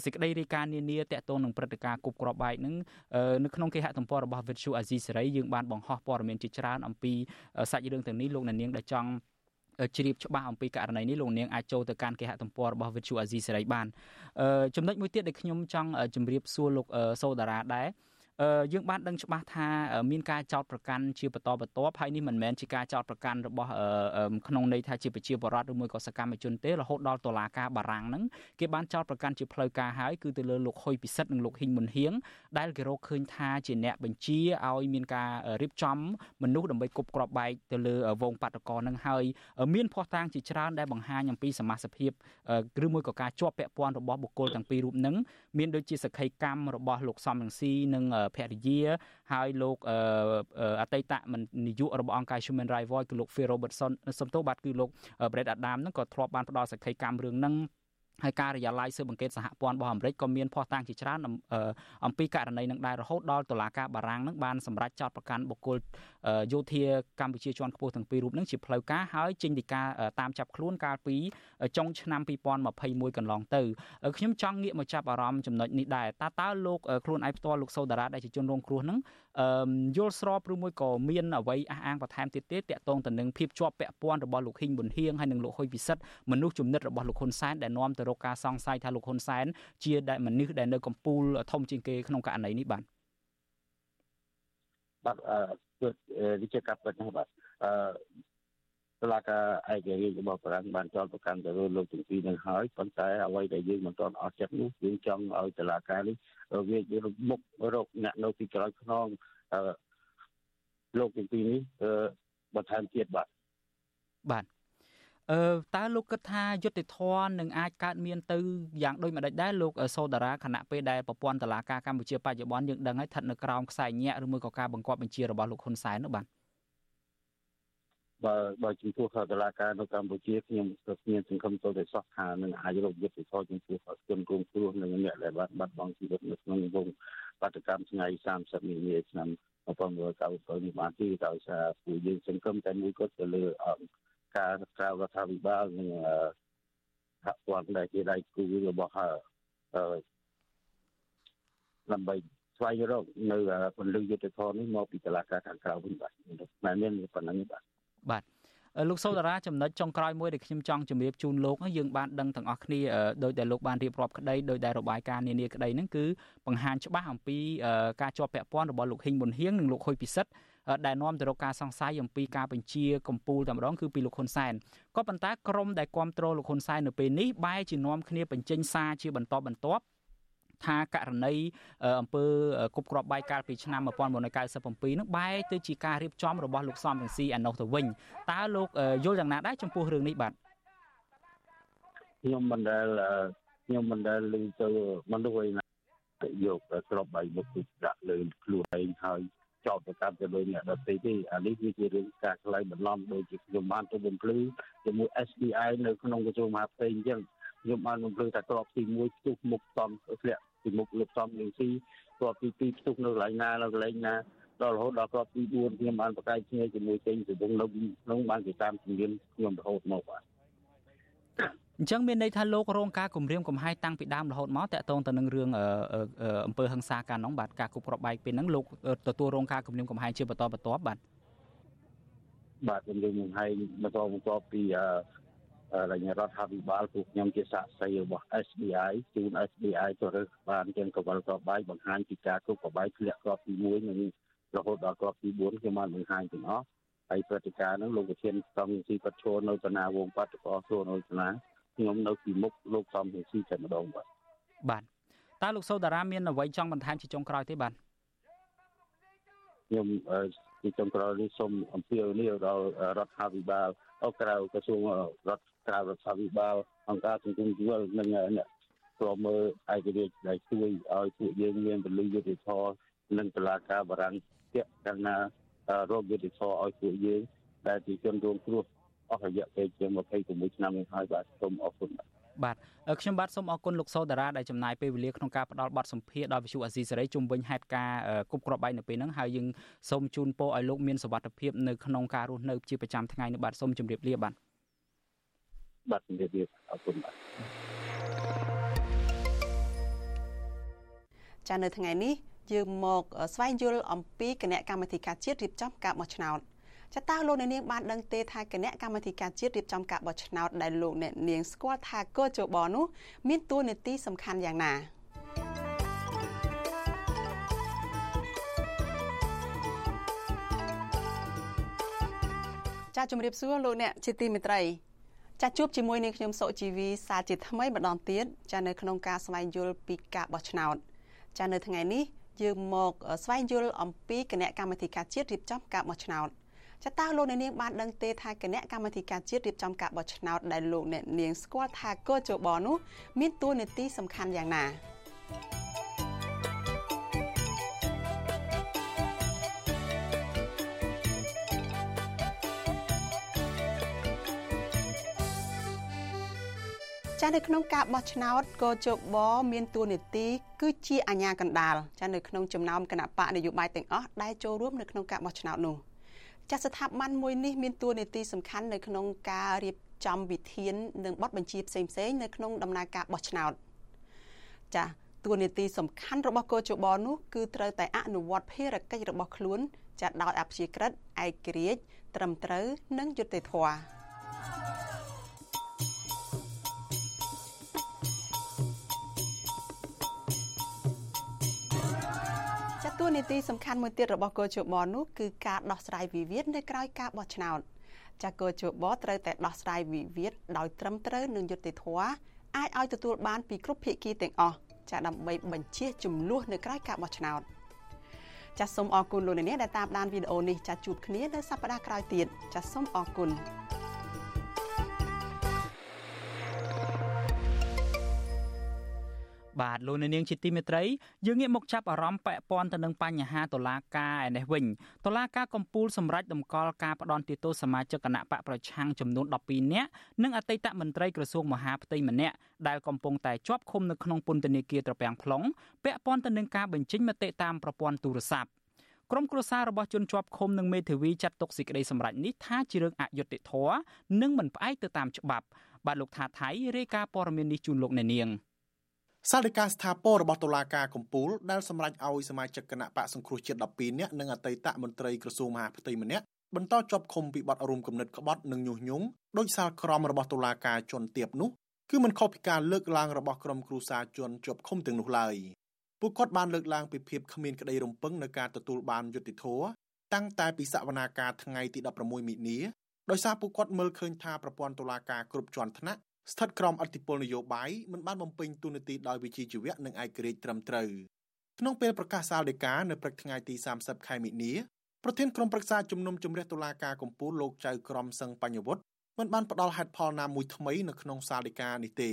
A: សេចក្តីរាយការណ៍នានាតាក់ទងនឹងព្រឹត្តិការណ៍គប់គ្រាប់បែកនឹងនៅក្នុងគេហទំព័ររបស់ Vithu Azizi Serai យើងបានបង្ហោះព័ត៌មានជាច្រើនអំពីសាច់រឿងទាំងនេះលោកអ្នកនាងដែលចង់ ជ្រាបច្បាស់អំពីករណីនេះលោកនាងអាចចូលទៅកាន់គេហទំព័ររបស់ Vithu Azizi Serai បានចំណុចមួយទៀតដែលខ្ញុំចង់ជម្រាបសួរលោកសូដារ៉ាដែរ យើងបានដឹងច្បាស់ថាមានការចោទប្រកាន់ជាបន្តបន្ទាប់ហើយនេះមិនមែនជាការចោទប្រកាន់របស់ក្នុងន័យថាជាប្រជាពលរដ្ឋឬមួយក៏សកម្មជនទេរហូតដល់តុលាការបារាំងហ្នឹងគេបានចោទប្រកាន់ជាផ្លូវការហើយគឺទៅលើលោកហ៊ុយពិសិដ្ឋនិងលោកហ៊ីងមុនហៀងដែលគេរកឃើញថាជាអ្នកបញ្ជាឲ្យមានការរៀបចំមនុស្សដើម្បីគប់គ្រាប់បែកទៅលើវងបាតកោនឹងហើយមានភ័ស្តុតាងជាច្រើនដែលបង្ហាញអំពីសមាជិកភាពឬមួយក៏ការជាប់ពាក់ព័ន្ធរបស់បុគ្គលទាំងពីររូបនឹងមានដូចជាសក្ខីកម្មរបស់លោកសំរងស៊ីនិងភរិយាហើយលោកអតីតនាយករបស់អង្គការ Human Rights Watch គឺលោក Phil Robertson សំទោសបាទគឺលោក Brett Adam ហ្នឹងក៏ធ្លាប់បានផ្ដល់សក្ខីកម្មរឿងហ្នឹង ហើយការិយាល័យស៊ើបអង្កេតសហព័ន្ធរបស់អាមេរិកក៏មានភ័ស្តុតាងជាច្រើនអំពីករណីនឹងដែររហូតដល់តុលាការបារាំងនឹងបានសម្រេចចោទប្រកាន់បុគ្គលយោធាកម្ពុជាជាន់ខ្ពស់ទាំងពីររូបនឹងជាផ្លូវការហើយចេញដីកាតាមចាប់ខ្លួនកាលពីចុងឆ្នាំ2021កន្លងទៅខ្ញុំចង់ងាកមកចាប់អារម្មណ៍ចំណុចនេះដែរតើតើលោកខ្លួនឯងផ្ទាល់លោកសូដារ៉ាដែលជាជនរងគ្រោះនឹងយល់ស្របឬមួយក៏មានអ្វីអះអាងបន្ថែមទៀតទេតាក់ទងទៅនឹងភាពជាប់ពាក់ព័ន្ធរបស់លោកហ៊ីងប៊ុនហៀងហើយនិងលោកហ៊ុយពិសិដ្ឋមនុស្សចំណិតរបស់លោកហ៊ុនសែនដែលនាំទៅរកការសង្ស័យថាលោកហ៊ុនសែនជាដែលមនុស្សដែលនៅកំពូលធំជាងគេក្នុងករណីនេះបាទ
L: បាទអឺវិជាកាប់ពិតណាបាទអឺតឡាការឯករាជ្យរបស់បារាំងបានចោទប្រកាន់ទៅលើលោកទាំងពីរនឹងហើយប៉ុន្តែអ្វីដែលយើងមិនទាន់អស់ចិត្តនោះយើងចង់ឲ្យតឡាការនេះវាមុខរកអ្នកនៅពីក្រោយខ្នងអឺលោកទាំងពីរនេះអឺបន្ថែមទៀតបាទ
A: បាទ អឺតើលោកគិតថាយុទ្ធធននឹងអាចកើតមានទៅយ៉ាងដូចម្ដេចដែរលោកសូដារាគណៈពេលដែលប្រព័ន្ធតឡាការកម្ពុជាបច្ចុប្បន្នយើងដឹងហើយស្ថិតនៅក្រោមខ្សែញាក់ឬមួយក៏ការបង្គាប់បញ្ជារបស់លោកហ៊ុនសែននោះបាទ
L: បើបើចំពោះតឡាការនៅកម្ពុជាខ្ញុំក៏មានសង្ឃឹមទៅតែសោះថានឹងអាចរកយុទ្ធសាស្ត្រចំពោះជនរងគ្រោះនិងអ្នកដែលបានបាត់បង់ជីវិតនៅក្នុងវងបាតកម្មថ្ងៃ30មីនាឆ្នាំ1990នេះបានទីដោយសារពួកយើងសង្ឃឹមតែមួយគត់ទៅលើ ការក្រៅរដ្ឋាភិបាលនិងសហព័ន្ធដែលជាដៃគូរបស់ដើម្បីស្វែងរកនៅពលិយុទ្ធធននេះមកពីតឡាការខាងក្រៅវិញបាទតែមានប៉ុណ្ណឹងបាទ
A: បាទលោកសូតារាចំណុចចុងក្រោយមួយដែលខ្ញុំចង់ជម្រាបជូនលោកយើងបានដឹងទាំងអស់គ្នាដោយដែលលោកបានរៀបរាប់ក្តីដោយដែលរបាយការណ៍នានាក្តីហ្នឹងគឺបង្ហាញច្បាស់អំពីការជាប់ពាក់ព័ន្ធរបស់លោកហ៊ីងប៊ុនហៀងនិងលោកហ៊ុយពិសិដ្ឋ ដែលនាំទៅរកការសង្ស័យអំពីការបញ្ជាកម្ពុជាតែម្ដងគឺពីលោកហ៊ុនសែនក៏ប៉ុន្តែក្រមដែលគ្រប់គ្រងលោកហ៊ុនសែននៅពេលនេះបែរជានាំគ្នាបញ្ចេញសារជាបន្តបន្ទាប់ថាករណីអំពើគប់គ្រាប់បែកកាលពីឆ្នាំ1997នឹងបែរទៅជាការរៀបចំរបស់លោកសំរងស៊ីអានោះទៅវិញតើលោកយល់យ៉ាងណាដែរចំពោះរឿងនេះបាទ
L: ខ្ញុំមិនដែលខ្ញុំមិនដែលឮទៅមនុស្សឯណាយកក្របបែកមកទុកដាក់លើខ្លួនឯងហើយ ចោតប្រកាន់ទៅលើអ្នកដទៃទេអានេះវាជារឿងការឆ្លៃបន្លំដូចជាខ្ញុំបានទៅបំភ្លឺជាមួយ SBI នៅក្នុងក្រសួងមហាផ្ទៃអញ្ចឹងខ្ញុំបានបំភ្លឺថាក្របទី1ផ្ទុះមុខតំធ្លាក់ពីមុខលោកសំនឹងស៊ីគ្រាប់ទី2ផ្ទុះនៅកន្លែងណានៅកន្លែងណាដល់រហូតដល់គ្រាប់ទី4ខ្ញុំបានប្រកែកគ្នាជាមួយចេញទៅក្នុងនៅក្នុងបានគេតាមជំនាញខ្ញុំរហូតមកបាទ
A: អញ្ចឹងមានន័យថាលោករងការគម្រាមកំហែងតាំងពីដើមរហូតមកតកតងទៅនឹងរឿងអំពើហិង្សាកាលនោះបាទការគប់គ្រាប់បែកពេលហ្នឹងលោកទទួលរងការគម្រាមកំហែងជាបន្តបន្ទាប់បាទ
L: បាទគម្រាមកំហែងបន្តបន្ទាប់ពីរដ្ឋរដ្ឋាភិបាលពួកខ្ញុំជាសាក្សីរបស់ SBI ជូន SBI ទៅរើសបានជាងកវលកបាយបង្ហាញពីការគ្រប់កបាយធ្លាក់គ្រាប់ទី1និងរហូតដល់គ្រាប់ទី4ខ្ញុំបានបង្ហាញទាំងអស់ហើយព្រឹត្តិការណ៍ហ្នឹងលោកវិធានសំស៊ីបច្ចុប្បន្ននៅតាណាវងបាត់កោសួរនៅតាណា ខ្ញុំនៅពីមុខលោកសំស៊ីតែម្ដងបាទ
A: បាទតើលោកសូតារាមានអ្វីចង់បន្ថែមជាចុងក្រោយទេបាទ
L: ខ្ញុំជាចុងក្រោយនេះសូមអំពាវនាវដល់រដ្ឋាភិបាលអក្រៅក្រសួងរដ្ឋក្រៅរដ្ឋាភិបាលអង្គការសង្គមស៊ីវិលនិងអ្នកព្រមមើលឯករាជ្យដែលជួយឲ្យពួកយើងមានពលិយុទ្ធធរនិងតឡាការបារាំងជាកណ្ណារោគយុទ្ធធរឲ្យពួកយើងដែលជាជនរងគ្រោះ អស់រយៈពេលជាង26ឆ្នាំនេះហើយបាទសូមអរគុណ
A: បាទខ្ញុំបាទសូមអរគុណលោកសូតារាដែលចំណាយពេលវេលាក្នុងការផ្ដល់បទសម្ភាសន៍ដល់វិទ្យុអាស៊ីសេរីជុំវិញហេតុការណ៍គប់គ្រាប់បែកនៅពេលហ្នឹងហើយយើងសូមជូនពរឲ្យលោកមានសុវត្ថិភាពនៅក្នុងការរស់នៅជាប្រចាំថ្ងៃនេះបាទសូមជម្រាបលាបាទ
L: បាទជំរាបលាអរគុណបាទ
K: ចានៅថ្ងៃនេះយើងមកស្វែងយល់អំពីគណៈកម្មាធិការជាតិរៀបចំការបោះឆ្នោត ចាតើលោកអ្នកនាងបានដឹងទេថាគណៈកម្មាធិការជាតិរៀបចំការបោះឆ្នោតដែលលោកអ្នកនាងស្គាល់ថាកោជបនោះមានតួនាទីសំខាន់យ៉ាងណាចាជំរាបសួរលោកអ្នកជាទីមេត្រីចាជួបជាមួយនឹងខ្ញុំសុជីវីសាជាថ្មីម្ដងទៀតចានៅក្នុងការស្វែងយល់ពីការបោះឆ្នោតចានៅថ្ងៃនេះយើងមកស្វែងយល់អំពីគណៈកម្មាធិការជាតិរៀបចំការបោះឆ្នោត ចាតើលោកអ្នកនាងបានដឹងទេថាគណៈកម្មាធិការជាតិរៀបចំការបោះឆ្នោតដែលលោកអ្នកនាងស្គាល់ថាកោជបនោះមានតួនាទីសំខាន់យ៉ាងណាចានៅក្នុងការបោះឆ្នោតក៏ជបមានតួនាទីគឺជាអាជ្ញាកណ្ដាលចានៅក្នុងចំណោមគណៈបកនយោបាយទាំងអស់ដែលចូលរួមនៅក្នុងការបោះឆ្នោតនោះ ចាស្ថាប័នមួយនេះមានតួនាទីសំខាន់នៅក្នុងការរៀបចំវិធាននិងបទបញ្ជាផ្សេងៗនៅក្នុងដំណើរការបោះឆ្នោតចាតួនាទីសំខាន់របស់កោជបនោះគឺត្រូវតែអនុវត្តភារកិច្ចរបស់ខ្លួនចាដោយអព្យាក្រឹតឯករាជ្យត្រឹមត្រូវនិងយុត្តិធម៌ តួនាទីសំខាន់មួយទៀតរបស់កោជបនោះគឺការដោះស្រាយវិវាទនៅក្រៅការបោះឆ្នោតចាកោជបត្រូវតែដោះស្រាយវិវាទដោយត្រឹមត្រូវនិងយុត្តិធម៌អាចឲ្យទទួលបានពីគ្រប់ភាគីទាំងអស់ចាដើម្បីបញ្ជាចំនួននៅក្រៅការបោះឆ្នោតចាសសូមអរគុណលោកអ្នកដែលតាមដានវីដេអូនេះចាសជួបគ្នានៅសប្តាហ៍ក្រោយទៀតចាសសូមអរគុណ
A: បាទលោកនាងជាទីមេត្រីយើងងាកមកចាប់អារម្មណ៍ពាក់ព័ន្ធទៅនឹងបញ្ហាតុលាការឯនេះវិញតុលាការកំពូលសម្រាប់ដំកល់ការផ្ដន់ទោសសមាជិកគណៈបកប្រឆាំងចំនួន12នាក់និងអតីតមន្ត្រីក្រសួងមហាផ្ទៃម្នាក់ដែលកំពុងតែជាប់ឃុំនៅក្នុងពន្ធនាគារត្រពាំង plong ពាក់ព័ន្ធទៅនឹងការបញ្ចេញមតិតាមប្រព័ន្ធទូរស័ព្ទក្រុមគ្រួសាររបស់ជនជាប់ឃុំនិងមេធាវីចាត់ទុកសេចក្តីសម្រេចនេះថាជារឿងអយុត្តិធម៌និងមិនផ្អែកទៅតាមច្បាប់បាទលោកថាថៃរាយការណ៍ព័ត៌មាននេះជូនលោកអ្នកនាង។
O: សាលិកាស្ថាពររបស់តុលាការកំពូលដែលសម្រេចឲ្យសមាជិកគណៈបកសង្គ្រោះជាតិ12នាក់និងអតីតមន្ត្រីក្រសួងមហាផ្ទៃម្នាក់បន្តជាប់ឃុំពីបទរួមគំនិតក្បត់និងញុះញង់ដោយសាលក្រមរបស់តុលាការជន់ទៀបនោះគឺមិនខុសពីការលើកឡើងរបស់ក្រុមគ្រូសាជន់ជាប់ឃុំទាំងនោះឡើយពួកគាត់បានលើកឡើងពីភាពគ្មានក្តីរំពឹងនៅការទទួលបានយុត្តិធម៌តាំងតែពីសវនាការថ្ងៃទី16មិនិនាដោយសារពួកគាត់មើលឃើញថាប្រព័ន្ធតុលាការគ្រប់ជាន់ថ្នាក់ ស្ថិតក្រោមអធិបុលនយោបាយមិនបានបំពេញតួនាទីដោយវិជ្ជាជីវៈនិងឯករាជ្យត្រឹមត្រូវក្នុងពេលប្រកាសសាលដីកានៅព្រឹកថ្ងៃទី30ខែមិនិនាប្រធានក្រុមប្រឹក្សាជំនុំជម្រះតុលាការកំពូលលោកចៅក្រមសឹងបញ្ញវុត្តមិនបានផ្ដល់ហេតុផលណាមួយថ្មីនៅក្នុងសាលដីកានេះទេ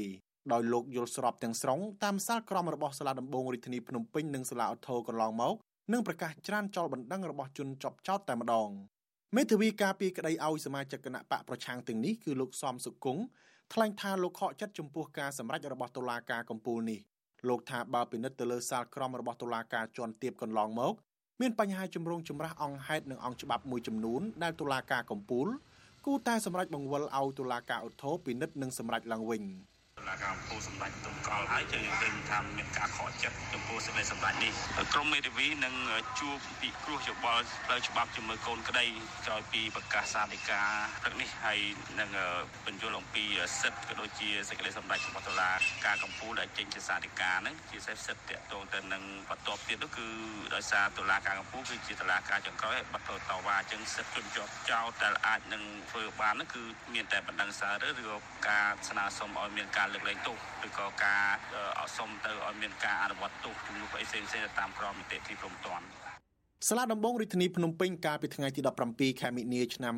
O: ដោយលោកយល់ស្របទាំងស្រុងតាមសាលក្រមរបស់សាលាដំបងរាជធានីភ្នំពេញនិងសាលាឧទ្ធរកន្លងមកនិងប្រកាសច្រានចោលបណ្ដឹងរបស់ជនជាប់ចោតតែម្ដងមេធាវីការពីក្តីឲ្យសមាជិកគណៈបកប្រឆាំងទាំងនេះគឺលោកសំសុគង្គ ថ្លែងថាលោកខកចិត្តចំពោះការសម្រេចរបស់តុលាការកំពូលនេះលោកថាបើពិនិត្យទៅលើសាលក្រមរបស់តុលាការជាន់ទាបកន្លងមកមានបញ្ហាជំរងចម្រាស់អង្គហេតុនិងអង្គច្បាប់មួយចំនួនដែលតុលាការកំពូលគូតែសម្រេចបង្វិលឲ្យតុលាការឧទ្ធរពិនិត្យនិងសម្រេចឡើងវិញ។
P: លាការអំពូលសម្ដេចទុំកលហើយយើងឃើញថាមានការខកចិត្តចំពោះសេចក្តីសម្ដេចនេះក្រមមេធាវីនឹងជួបពិគ្រោះយោបល់ផ្លូវច្បាប់ជាមួយកូនក្តីក្រោយពីប្រកាសសាលដីកាព្រឹកនេះហើយនឹងបញ្យល់អំពីសិទ្ធិក៏ដូចជាសេចក្តីសម្ដេចរបស់តុលាការកំពូលដែលចេញជាសាលដីកាហ្នឹងជាសិទ្ធិតាក់ទងទៅនឹងបន្ទាប់ទៀតនោះគឺដោយសារតុលាការកំពូលគឺជាតុលាការចុងក្រោយហើយបាត់តវ៉ាចឹងសិទ្ធិជនជាប់ចោតដែលអាចនឹងធ្វើបាននោះគឺមានតែបណ្ដឹងសារឬក៏ការស្នើសុំឲ្យមានការលើកលែងទោសឬក៏ការអសុំទៅឲ្យមានការអនុវត្តទោសជំនួសអីផ្សេងៗទៅតាមក្រមនីតិទីព្រំទាន់
O: សាលាដំបងរាជធានីភ្នំពេញកាលពីថ្ងៃទី17ខែមិនិនាឆ្នាំ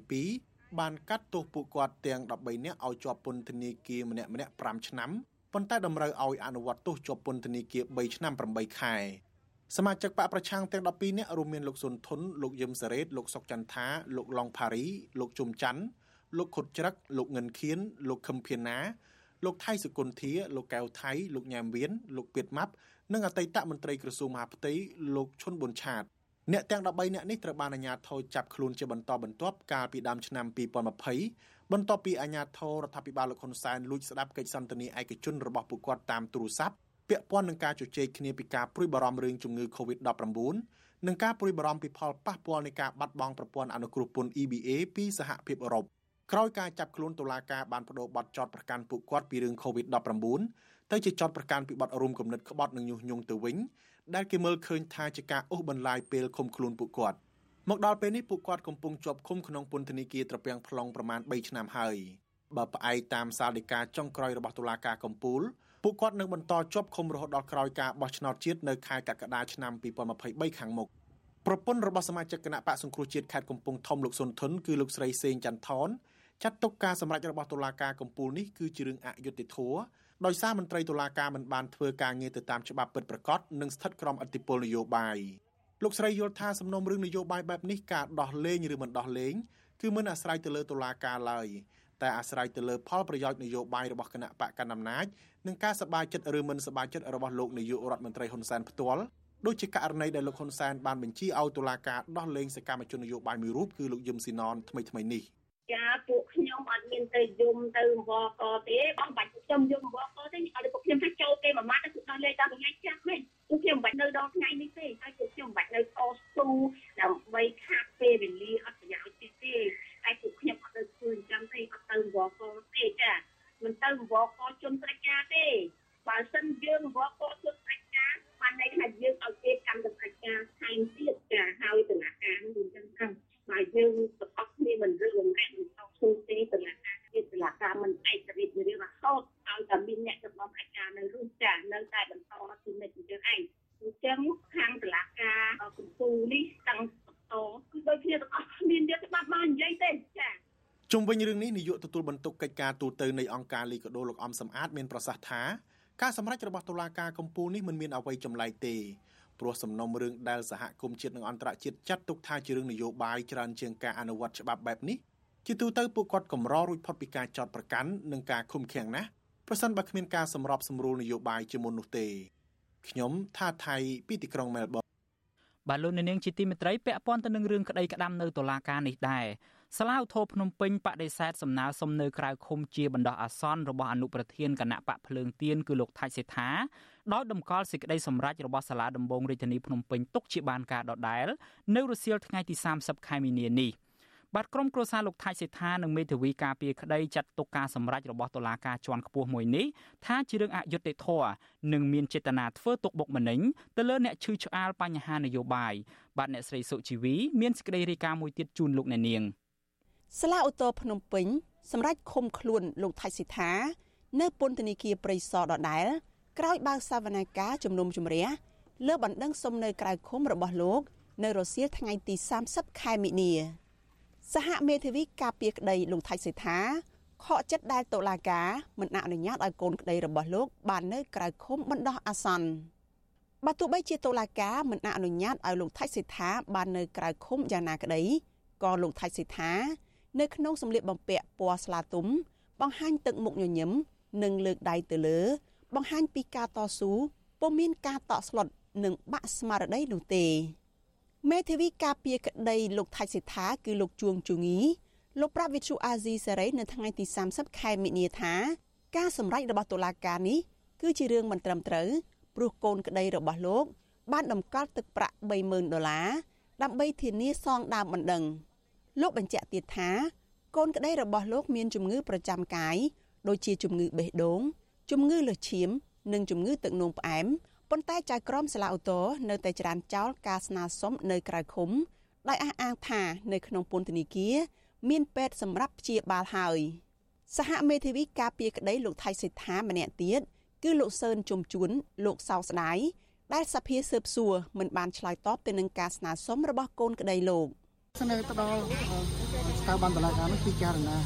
O: 2022បានកាត់ទោសពួកគាត់ទាំង13នាក់ឲ្យជាប់ពន្ធនាគារម្នាក់ម្នាក់5ឆ្នាំប៉ុន្តែតម្រូវឲ្យអនុវត្តទោសជាប់ពន្ធនាគារ3ឆ្នាំ8ខែសមាជិកបកប្រឆាំងទាំង12នាក់រួមមានលោកសុនធុនលោកយឹមសារ៉េតលោកសុកចន្ទថាលោកឡុងផារីលោកជុំច័ន្ទ លោកខុតច្រឹកលោកងិនខៀនលោកខឹមភៀណាលោកថៃសុគន្ធាលោកកៅថៃលោកញ៉ាមវៀនលោកពៀតម៉ាប់និងអតីតមន្ត្រីក្រសួងមហាផ្ទៃលោកឈុនប៊ុនឆាតអ្នកទាំង13អ្នកនេះត្រូវបានអាជ្ញាធរចាប់ខ្លួនជាបន្តបន្ទាប់កាលពីដើមឆ្នាំ2020បន្ទាប់ពីអាជ្ញាធររដ្ឋាភិបាលលោកហ៊ុនសែនលួចស្ដាប់កិច្ចសន្ទនាឯកជនរបស់ពួកគាត់តាមទូរស័ព្ទពាក់ព័ន្ធនឹងការជជែកគ្នាពីការព្រួយបារម្ភរឿងជំងឺ Covid-19 និងការព្រួយបារម្ភពីផលប៉ះពាល់នៃការបាត់បង់ប្រព័ន្ធអនុគ្រោះពន្ធ EBA ពីសហភាពអឺរ៉ុប ក្រោយការចាប់ខ្លួនតុលាការបានបដូរបទចោតប្រកាន់ពួកគាត់ពីរឿង COVID-19 ទៅជាចោតប្រកាន់ពីបទរួមគំនិតក្បត់និងញុះញង់ទៅវិញដែលគេមើលឃើញថាជាការអូសបន្លាយពេលឃុំខ្លួនពួកគាត់មកដល់ពេលនេះពួកគាត់កំពុងជាប់ឃុំក្នុងពន្ធនាគារត្រពាំង plong ប្រមាណ3ឆ្នាំហើយបើផ្អែកតាមសាលដីកាចុងក្រោយរបស់តុលាការកំពូលពួកគាត់នឹងបន្តជាប់ឃុំរហូតដល់ក្រោយការបោះឆ្នោតជាតិនៅខែកក្កដាឆ្នាំ2023ខាងមុខប្រពន្ធរបស់សមាជិកគណៈបកសង្គ្រោះជាតិខេត្តកំពង់ធំលោកសុនធុនគឺលោកស្រីសេងចន្ទថន ចាត់ទុកការសម្រេចរបស់តុលាការកំពូលនេះគឺជារឿងអយុត្តិធម៌ដោយសារមន្ត្រីតុលាការមិនបានធ្វើការងារទៅតាមច្បាប់ពិតប្រាកដនិងស្ថិតក្រោមឥទ្ធិពលនយោបាយលោកស្រីយល់ថាសំណុំរឿងនយោបាយបែបនេះការដោះលែងឬមិនដោះលែងគឺមិនអាស្រ័យទៅលើតុលាការឡើយតែអាស្រ័យទៅលើផលប្រយោជន៍នយោបាយរបស់គណៈបកកណ្ដាលអំណាចនិងការសប្បាយចិត្តឬមិនសប្បាយចិត្តរបស់លោកនាយករដ្ឋមន្ត្រីហ៊ុនសែនផ្ទាល់ដូចជាករណីដែលលោកហ៊ុនសែនបានបញ្ជាឲ្យតុលាការដោះលែងសកម្មជននយោបាយមួយរូបគឺលោកយឹមស៊ីណនថ្មីថ្មីនេះ
Q: ចាពួកខ្ញុំអត់មានទៅយំទៅវកទេបងបាច់ខ្ញុំយំវកទេឲ្យពួកខ្ញុំទៅចូលគេមួយម៉ាត់ទៅដោះលែងតាមថ្ងៃចាស់វិញពួកខ្ញុំមិនបាច់នៅដល់ថ្ងៃនេះទេហើយពួកខ្ញុំមិនបាច់នៅតស៊ូដើម្បីខាត់ពេលវេលាអត់ប្រយោជន៍ទេទេតែពួកខ្ញុំអត់ទៅធ្វើអញ្ចឹងទេអត់ទៅវកទេចាមិនទៅវកជនប្រការទេបើសិនយើងវកជនប្រការបានន័យថាយើងឲ្យគេកម្មតប្រការថែមទៀតចាហើយតុលាការនឹងអញ្ចឹងទៅបើយើងប្រកបគ្នាមិនរឹងរំលែកមិនតស៊ូទេតុលាការទៀតតុលាការមិនឯករាជ្យរៀងរហូតឲ្យតែមានអ្នកចំណងអាការនៅរស់ចានៅតែបន្តទីនេះអញ្ចឹងឯងអញ្ចឹងខាងតុលាការកំពូលនេះតាំងបន្តគឺដូចគ្នាទាំងអស់មានយកច្បាប់មកនិយាយទេចា
O: ជុំវិញរឿងនេះនាយក ទទួលបន្ទុកកិច្ចការទូតនៃអង្គការលីកាដូលោកអំសំអាតមានប្រសាសន៍ថាការសម្រេចរបស់តុលាការកំពូលនេះមិនមានអ្វីចម្លែកទេព្រោះសំណុំរឿងដែលសហគមន៍ជាតិនិងអន្តរជាតិចាត់ទុកថាជារឿងនយោបាយច្រើនជាងការអនុវត្តច្បាប់បែបនេះជាទូទៅពួកគាត់កម្ររួចផុតពីការចោទប្រកាន់និងការឃុំឃាំងណាស់ប្រសិនបើគ្មានការសម្របសម្រួលនយោបាយជាមុននោះទេខ្ញុំថាថៃពីទីក្រុងមែលប៊ន
A: បាទលោកនាងជាទីមេត្រីពាក់ព័ន្ធទៅនឹងរឿងក្តីក្តាំនៅតុលាការនេះដែរ សាលាឧទ្ធរភ្នំពេញបដិសេធសំណើសុំនៅក្រៅឃុំជាបណ្ដោះអាសន្នរបស់អនុប្រធានគណៈបកភ្លើងទៀនគឺលោកថៃសេដ្ឋាដោយតម្កល់សេចក្តីសម្រេចរបស់សាលាដំបងរាជធានីភ្នំពេញទុកជាបានការដដែល នៅរសៀលថ្ងៃទី30ខែមីនានេះបាទក្រុមគ្រួសារលោកថៃសេដ្ឋានិងមេធាវីការពារក្តីចាត់ទុកការសម្រេចរបស់តុលាការជាន់ខ្ពស់មួយនេះថាជារឿងអយុត្តិធម៌និងមានចេតនាធ្វើទុកបុកម្នេញទៅលើអ្នកឈឺឆ្អាលបញ្ហានយោបាយបាទអ្នកស្រីសុជីវីមានសេចក្តីរាយការណ៍មួយទៀតជូនលោកអ្នកនាង។
K: សាលាឧទ្ធរភ្នំពេញសម្រាប់ឃុំខ្លួនលោកថៃសិដ្ឋានៅពន្ធនាគារព្រៃសរដដែលក្រោយបើកសវនាការជំនុំជម្រះលើបណ្ដឹងសុំនៅក្រៅឃុំរបស់លោក នៅរសៀលថ្ងៃទី30ខែមិនិនាសហមេធាវីការពារក្តីលោកថៃសិដ្ឋាខកចិត្តដែលតុលាការមិនអនុញ្ញាតឲ្យកូនក្តីរបស់លោក បាននៅក្រៅឃុំបណ្ដោះអាសន្នបើទោះបីជាតុលាការមិនអនុញ្ញាតឲ្យលោកថៃសិដ្ឋាបាននៅក្រៅឃុំយ៉ាងណាក្តីក៏លោកថៃសិដ្ឋា នៅក្នុងសម្លៀកបំពាក់ពណ៌ស្លាទុំ បង្ហាញទឹកមុខញញឹមនិងលើកដៃទៅលើ បង្ហាញពីការតស៊ូពុំមានការតក់ស្លុតនិងបាក់ស្មារតីនោះទេមេធាវីការពារក្តីលោកថៃសិដ្ឋាគឺលោកជួងជងីលោកប្រាវិទ្យុអាស៊ីសេរីនៅថ្ងៃទី30ខែមិនិនាថាការសម្រេចរបស់តុលាការនេះគឺជារឿងមិនត្រឹមត្រូវព្រោះកូនក្តីរបស់លោក បានតម្កល់ទឹកប្រាក់30000ដុល្លារដើម្បីធានាសងដើមបណ្ដឹង លោកបញ្ជាក់ទៀតថាកូនក្តីរបស់លោកមានជំងឺប្រចាំកាយដូចជាជំងឺបេះដូងជំងឺលើសឈាម និងជំងឺទឹកនោមផ្អែមប៉ុន្តែចៅក្រមសាលាឧទ្ធរនៅតែច្រានចោលការស្នើសុំនៅក្រៅឃុំដោយអះអាងថានៅក្នុងពន្ធនាគារមានពេទ្យសម្រាប់ព្យាបាលហើយសហមេធាវីការពារក្តីលោកថៃសិដ្ឋាម្នាក់ទៀតគឺលោកសឿនជុំជួនលោកសោស្ដាយដែលសភាស៊ើបសួរមិនបានឆ្លើយតបទៅនឹងការស្នើសុំរបស់កូនក្តីលោក។
R: ស្នើទៅដល់ស្ថាប័នតុលាការនោះពិចារណា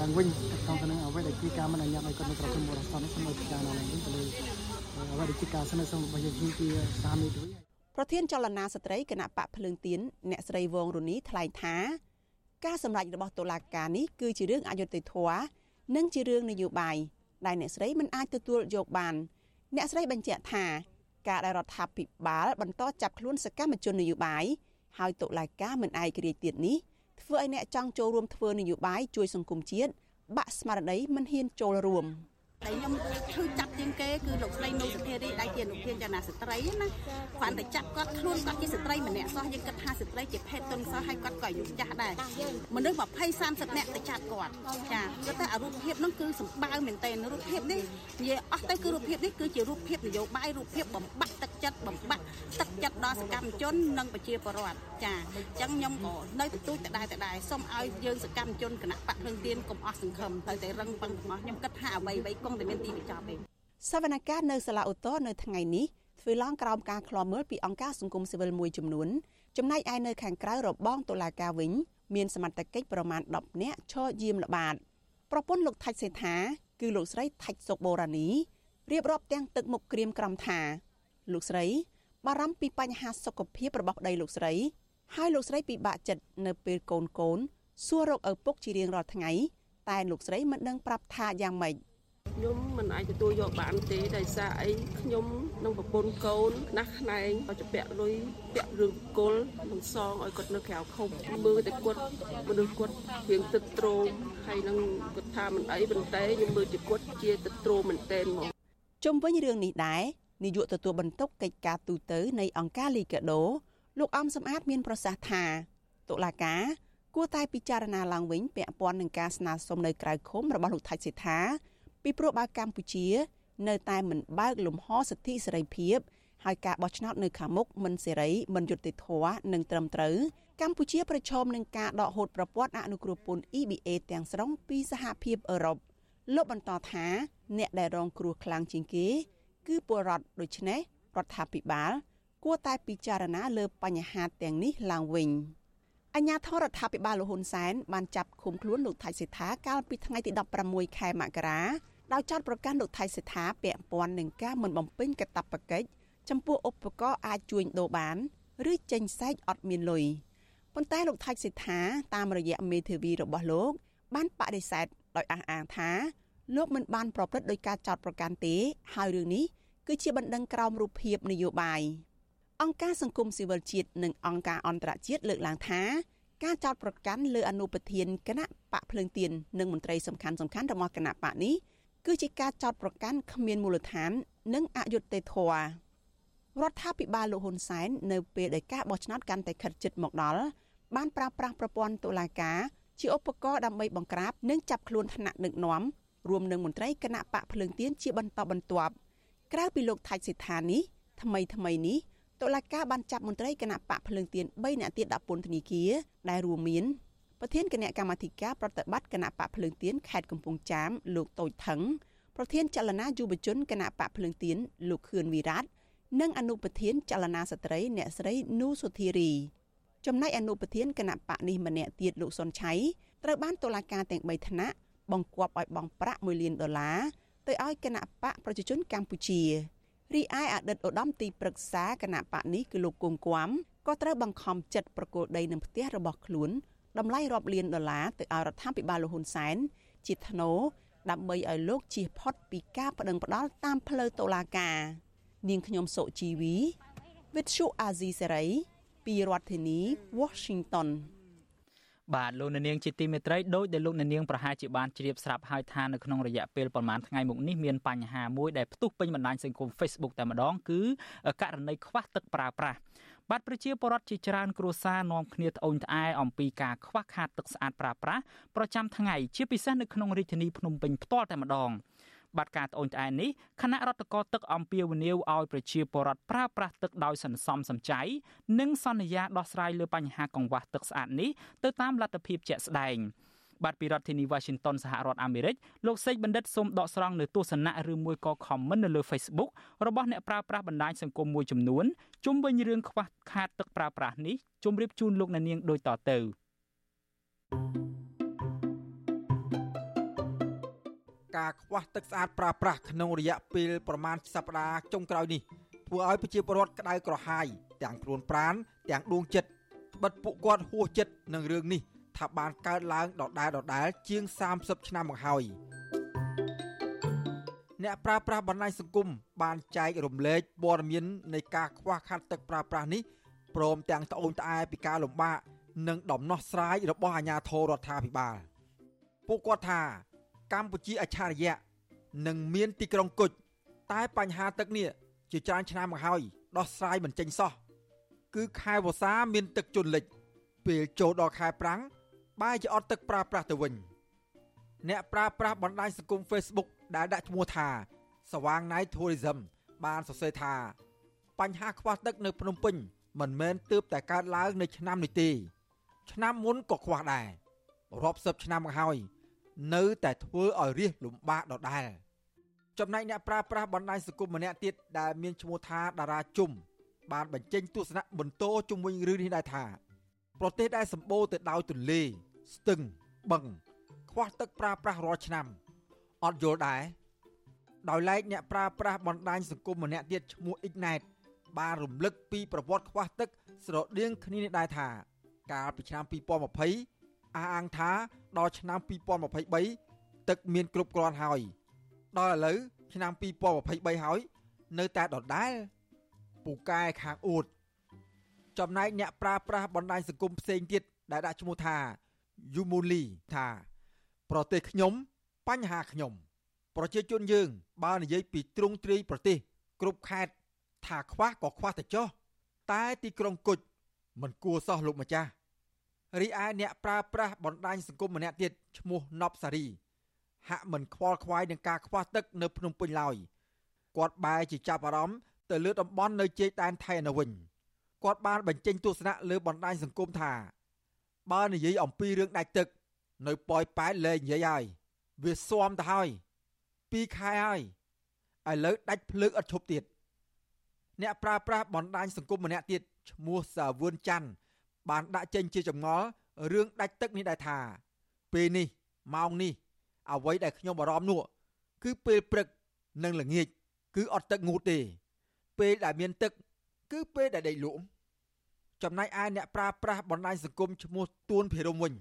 R: ឡើងវិញក្នុងទៅនឹងអ្វីដែលគឺការមិនអនុញ្ញាតឲ្យគាត់នៅក្រៅគុំបរិសុទ្ធនោះសូមឲ្យពិចារណាឡើងវិញទៅលើអ្វីដែលជាការស្នើសុំរបស់យើងគឺសាមីទៅ
K: ប្រធានចលនាស្ត្រីគណៈបកភ្លើងទៀនអ្នកស្រីវងរូនីថ្លែងថា ការសម្រេចរបស់តុលាការនេះគឺជារឿងអយុត្តិធម៌និងជារឿងនយោបាយដែលអ្នកស្រីមិនអាចទទួលយកបាន អ្នកស្រីបញ្ជាក់ថាការដែលរដ្ឋាភិបាលបន្តចាប់ខ្លួនសកម្មជននយោបាយ ហើយតុលាការមិនឯករាជ្យទៀតនេះធ្វើឲ្យអ្នកចង់ចូលរួមធ្វើនយោបាយជួយសង្គមជាតិបាក់ស្មារតីមិនហ៊ានចូលរួម
S: តែខ្ញុំឈឺចាប់ជាងគេគឺលោកស្រីនូសុធារីដែលជាអនុប្រធានចនាស្ត្រីណាគ្រាន់តែចាប់គាត់ខ្លួនគាត់ជាស្ត្រីម្នាក់សោះយើងគិតថាស្ត្រីជាភេទទុនសោះហើយគាត់ក៏អាយុចាស់ដែរមនុស្ស20 30នាក់ទៅចាប់គាត់ចាគាត់តែរូបភាពហ្នឹងគឺសម្បើមែនតើរូបភាពនេះនិយាយអស់ទៅគឺរូបភាពនេះគឺជារូបភាពនយោបាយរូបភាពបំបត្តិទឹកចិត្តបំបត្តិទឹកចិត្តដល់សកម្មជននិងប្រជាពលរដ្ឋចាអញ្ចឹងខ្ញុំក៏នៅទទូចដដែលដដែលសូមឲ្យយើងសកម្មជនគណៈបកភ្លឹងទៀនកុំអស់សង្ឃឹមត្រូវតែរឹងប៉ឹងរបស់ខ្ញុំគិតថាអ្វីអ្វីគង់តែមានទីបញ្ចប់ទេ
K: សវនកម្មនៅសាលាឧទ្ធរនៅថ្ងៃនេះធ្វើឡើងក្រោមការឃ្លាំមើលពីអង្គការសង្គមស៊ីវិលមួយចំនួនចំណែកឯនៅខាងក្រៅរបងតុលាការវិញ មានសមត្ថកិច្ចប្រមាណ10នាក់ឈរយាមល្បាតប្រពន្ធលោកថាច់សេដ្ឋាគឺលោកស្រីថាច់សុកបូរ៉ានីរៀបរាប់ទាំងទឹកមុខក្រៀមក្រំថា លោកស្រី បារម្ភពីបញ្ហាសុខភាពរបស់ប្តីលោកស្រី ហើយលោកស្រីពិបាកចិត្តនៅពេលកូនកូនសួររកឪពុកជារៀងរាល់ថ្ងៃ តែលោកស្រីមិនដឹងប្រាប់ថាយ៉ាងម៉េច
T: ខ្ញុំមិនអាចទទួលយកបានទេដោយសារអីខ្ញុំនិងប្រពន្ធកូនណាស់ខ្នែងឲ្យពាក់លុយពាក់រឿងគល់នឹងសងឲ្យគាត់នៅក្រៅខុំមើលតែគាត់មនុស្សគាត់រៀងទឹកត្រោមហើយនឹងគាត់ថាមិនអីប៉ុន្តែខ្ញុំមើលជាគាត់ជាទឹកត្រោមមែនតែនហ្មង
K: ជុំវិញរឿងនេះដែរនាយកទទួលបន្ទុកកិច្ចការទូតនៃអង្គការលីកាដូលោកអំសំអាតមានប្រសាសន៍ថាតុលាការគួរតែពិចារណាឡើងវិញពាក់ព័ន្ធនឹងការស្នើសុំនៅក្រៅឃុំរបស់លោកថៃសិដ្ឋា ពីព្រោះបើកម្ពុជា នៅតែមិនបើកលំហសិទ្ធិសេរីភាពហើយការបោះឆ្នោតនៅខាងមុខមិនសេរីមិនយុត្តិធម៌និងត្រឹមត្រូវកម្ពុជាប្រឈមនឹងការដកហូតប្រព័ន្ធអនុគ្រោះពន្ធ EBA ទាំងស្រុងពីសហភាពអឺរ៉ុបលោកបន្តថាអ្នកដែលរងគ្រោះខ្លាំងជាងគេ គឺពលរដ្ឋដូច្នេះរដ្ឋាភិបាល គួរតែពិចារណាលើបញ្ហាទាំងនេះឡើងវិញ អញ្ញាធរដ្ឋាភិបាលលហ៊ុនសែនបានចាប់ឃុំខ្លួនលោកថៃសេដ្ឋាកាលពីថ្ងៃទី16ខែមករាដោយចោទប្រកាន់លោកថៃសេដ្ឋាពាក់ព័ន្ធនឹងការមិនបំពេញកាតព្វកិច្ចចំពោះឧបករណ៍អាចជួញដូរបាន ឬចេញសែកអត់មានលុយប៉ុន្តែលោកថៃសេដ្ឋាតាមរយៈមេធាវីរបស់លោក បានបដិសេធដោយអះអាងថាលោកមិនបានប្រព្រឹត្តដោយការចោទប្រកាន់ទេ ហើយរឿងនេះគឺជាបណ្ដឹងក្រោមរូបភាពនយោបាយ អង្គការសង្គមស៊ីវិលជាតិនិងអង្គការអន្តរជាតិលើកឡើងថាការចោទប្រកាន់លើអនុប្រធានគណៈបកភ្លើងទៀននិងមន្ត្រីសំខាន់សំខាន់របស់គណៈបកនេះគឺជាការចោទប្រកាន់គ្មានមូលដ្ឋាន និងអយុត្តិធម៌រដ្ឋាភិបាលលោកហ៊ុនសែននៅពេលដែលការបោះឆ្នោតកាន់តែខិតជិតមកដល់បានប្រើប្រាស់ប្រព័ន្ធតុលាការជាឧបករណ៍ដើម្បីបង្ក្រាបនិងចាប់ខ្លួនថ្នាក់ដឹកនាំរួមនឹងមន្ត្រីគណៈបកភ្លើងទៀនជាបន្តបន្ទាប់ក្រៅពីលោកថាច់សិដ្ឋានេះថ្មីថ្មីនេះ តុលាការបានចាប់មន្ត្រីគណៈបកភ្លើងទៀន3នាក់ទៀតដាក់ពន្ធនាគារដែលរួមមានប្រធានគណៈកម្មាធិការប្រតិបត្តិគណៈបកភ្លើងទៀនខេត្តកំពង់ចាមលោកតូចថងប្រធានចលនាយុវជនគណៈបកភ្លើងទៀនលោកខឿនវិរៈនិងអនុប្រធានចលនាស្ត្រី អ្នកស្រីនូសុធារីចំណែកអនុប្រធានគណៈបកនេះម្នាក់ទៀតលោកសុនឆៃត្រូវបានតុលាការទាំង3ថ្នាក់បង្គាប់ឲ្យបង់ប្រាក់1លានដុល្លារទៅឲ្យគណៈបកប្រជាជនកម្ពុជា រីឯអតីតឧត្តមទីប្រឹក្សាគណៈបកនេះគឺលោកគង់គួមក៏ត្រូវបង្ខំចិត្តប្រគល់ដីនឹងផ្ទះរបស់ខ្លួនតម្លៃរាប់លានដុល្លារទៅឲ្យរដ្ឋាភិបាលលហ៊ុនសែនជាថ្នូរដើម្បីឲ្យលោកជៀសផុតពីការប្តឹងផ្តល់តាមផ្លូវតុលាការ នាងខ្ញុំសុជីវី With Shu Azizi Serai ពីរដ្ឋធានី Washington
A: បាទលោកនាងជាទីមេត្រីដោយដែលលោកនាងប្រហែលជាបានជ្រាបស្រាប់ហើយថានៅក្នុងរយៈពេលប្រហែលថ្ងៃមុខនេះមានបញ្ហាមួយដែលផ្ទុះពេញបណ្ដាញសង្គម Facebook តែម្ដងគឺករណីខ្វះទឹកប្រើប្រាស់បាទប្រជាពលរដ្ឋជាច្រើនគ្រួសារនាំគ្នាត្អូញត្អែអំពីការខ្វះខាតទឹកស្អាតប្រើប្រាស់ប្រចាំថ្ងៃជាពិសេសនៅក្នុងរាជធានីភ្នំពេញផ្ទាល់តែម្ដង បាត់ការត្អូញត្អែនេះគណៈរដ្ឋកោទឹកអំពាវនាវឲ្យប្រជាពលរដ្ឋប្រើប្រាស់ទឹកដោយសន្សំសំចៃនិងសន្យាដោះស្រាយលើបញ្ហាកង្វះទឹកស្អាតនេះទៅតាមលទ្ធភាពជាក់ស្ដែងបាទពីរដ្ឋធានី Washington សហរដ្ឋអាមេរិកលោកសេកបណ្ឌិតសូមដកស្រង់នៅទស្សនៈឬមួយក៏ comment នៅលើ Facebook របស់អ្នកប្រើប្រាស់បណ្ដាញសង្គមមួយចំនួនជុំវិញរឿងខ្វះខាតទឹកប្រើប្រាស់នេះជម្រាបជូនលោកអ្នកនាងដូចតទៅ thank you
H: ការខ្វះទឹកស្អាតប្រើប្រាស់ក្នុងរយៈពេលប្រមាណសប្តាហ៍ចុងក្រោយនេះធ្វើឲ្យប្រជាពលរដ្ឋក្តៅក្រហាយទាំងខ្លួនប្រាណទាំងដួងចិត្តបិទពួកគាត់ហួសចិត្តនឹងរឿងនេះថាបានកើតឡើងដដែលដដែលជាង30ឆ្នាំមកហើយអ្នកប្រើប្រាស់បណ្ដាញសង្គមបានចែករំលែកព័ត៌មាននៃការខ្វះខាតទឹកប្រើប្រាស់នេះព្រមទាំងត្អូញត្អែពីការលំបាកនិងដំណោះស្រាយរបស់អាជ្ញាធររដ្ឋាភិបាលពួកគាត់ថា កម្ពុជាអច្ឆរិយៈនិងមានទីក្រុងគុជតែបញ្ហាទឹកនេះជាច្រើនឆ្នាំមកហើយដោះស្រាយមិនចេញសោះគឺខែវស្សាមានទឹកជន់លិច ពេលចូលដល់ខែប្រាំងបែរជាអត់ទឹកប្រើប្រាស់ទៅវិញ អ្នកប្រើប្រាស់បណ្ដាញសង្គម Facebook ដែលដាក់ឈ្មោះថាសវាងណៃ Tourism បានសរសេរថាបញ្ហាខ្វះទឹកនៅភ្នំពេញមិនមែនទើបតែកើតឡើងនៅឆ្នាំនេះទេឆ្នាំមុនក៏ខ្វះដែររាប់សិបឆ្នាំមកហើយ នៅតែធ្វើឲ្យរាសលំបាកដដែលចំណែកអ្នកប្រើប្រាស់បណ្ដាញសង្គមម្នាក់ទៀតដែលមានឈ្មោះថាតារាជុំបានបញ្ចេញទស្សនៈបន្តជុំវិញរឿងនេះដែរថាប្រទេសដែលសម្បូរទៅដោយទន្លេស្ទឹងបឹងខ្វះទឹកប្រើប្រាស់រាល់ឆ្នាំអត់យល់ដែរដោយឡែកអ្នកប្រើប្រាស់បណ្ដាញសង្គមម្នាក់ទៀតឈ្មោះអ៊ីកណែតបានរំលឹកពីប្រវត្តិខ្វះទឹកស្រដៀងគ្នានេះដែរថា កាលពីឆ្នាំ2020 អះអាងថាដល់ឆ្នាំ2023ទឹកមានគ្រប់គ្រាន់ហើយ ដល់ឥឡូវឆ្នាំ2023ហើយ នៅតែដដែលពូកែខាងអួតចំណែកអ្នកប្រើប្រាស់បណ្ដាញសង្គមផ្សេងទៀតដែលដាក់ឈ្មោះថាយូមូលីថា ប្រទេសខ្ញុំបញ្ហាខ្ញុំប្រជាជនយើង បើនិយាយពីទ្រង់ទ្រាយប្រទេស គ្រប់ខេត្តថាខ្វះក៏ខ្វះតែចុះតែទីក្រុងគុជមិនគួរសោះលោកម្ចាស់ រីឯអ្នកប្រើប្រាស់បណ្ដាញសង្គមម្នាក់ទៀតឈ្មោះណប់សារីហាក់មិនខ្វល់ខ្វាយនឹងការខ្វះទឹកនៅភ្នំពេញឡើយគាត់បែរជាចាប់អារម្មណ៍ទៅលើតំបន់នៅជ័យដែនថៃនៅវិញគាត់បានបញ្ចេញទស្សនៈលើបណ្ដាញសង្គមថាបើនិយាយអំពីរឿងដាច់ទឹក នៅប៉ោយប៉ែតលែងនិយាយហើយវាស៊ាំទៅហើយ2ខែហើយឥឡូវដាច់ភ្លើងអត់ឈប់ទៀតអ្នកប្រើប្រាស់បណ្ដាញសង្គមម្នាក់ទៀតឈ្មោះសាវឿនច័ន្ទ បានដាក់ចេញជាចម្ងល់រឿងដាច់ទឹកនេះដែរថាពេលនេះម៉ោងនេះអ្វីដែលខ្ញុំបារម្ភនោះគឺពេលព្រឹកនិងល្ងាចគឺអត់ទឹកងូតទេ ពេលដែលមានទឹក គឺពេលដែលដេកលក់ចំណែកឯអ្នកប្រើប្រាស់បណ្ដាញសង្គមឈ្មោះទួនភិរមវិញ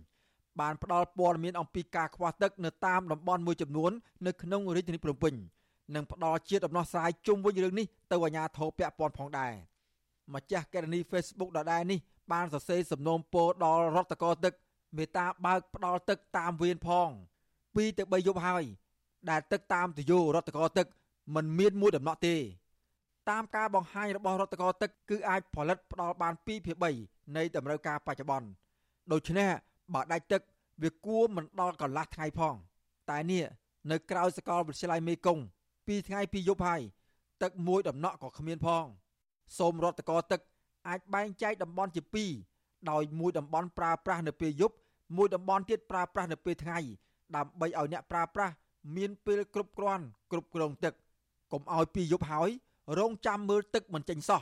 H: បានផ្ដល់ព័ត៌មានអំពីការខ្វះទឹកនៅតាមតំបន់មួយចំនួននៅក្នុងរាជធានីភ្នំពេញនិងផ្ដល់ជាដំណោះស្រាយជុំវិញរឿងនេះទៅអាជ្ញាធរពាក់ព័ន្ធផងដែរម្ចាស់កេរនី Facebook ដដែលនេះ បានសរសេរសំណូមពរដល់រដ្ឋកោទឹកមេតាបើកផ្ដល់ទឹកតាមវៀនផង2ទៅ3យប់ហើយដែលទឹកតាមទយោរដ្ឋកោទឹកមិនមានមួយដំណក់ទេ តាមការបង្ហាញរបស់រដ្ឋកោទឹកគឺអាចផលិតផ្ដល់បាន2ភាគ3នៃតម្រូវការបច្ចុប្បន្នដូច្នេះបើដាច់ទឹកវាគួរមិនដល់កន្លះថ្ងៃផង តែនេះនៅក្រៅសកលវិទ្យាល័យមេគង្គ2ថ្ងៃ2យប់ហើយទឹកមួយដំណក់ក៏គ្មានផង សូមរដ្ឋកោទឹក អាចបែងចែកតំបន់ជា2ដោយមួយតំបន់ប្រើប្រាស់នៅពេលយប់មួយតំបន់ទៀតប្រើប្រាស់នៅពេលថ្ងៃដើម្បីឲ្យអ្នកប្រើប្រាស់មានពេលគ្រប់គ្រាន់គ្រប់គ្រងទឹកកុំឲ្យពីយប់ហើយរងចាំមើលទឹកមិនចេញសោះ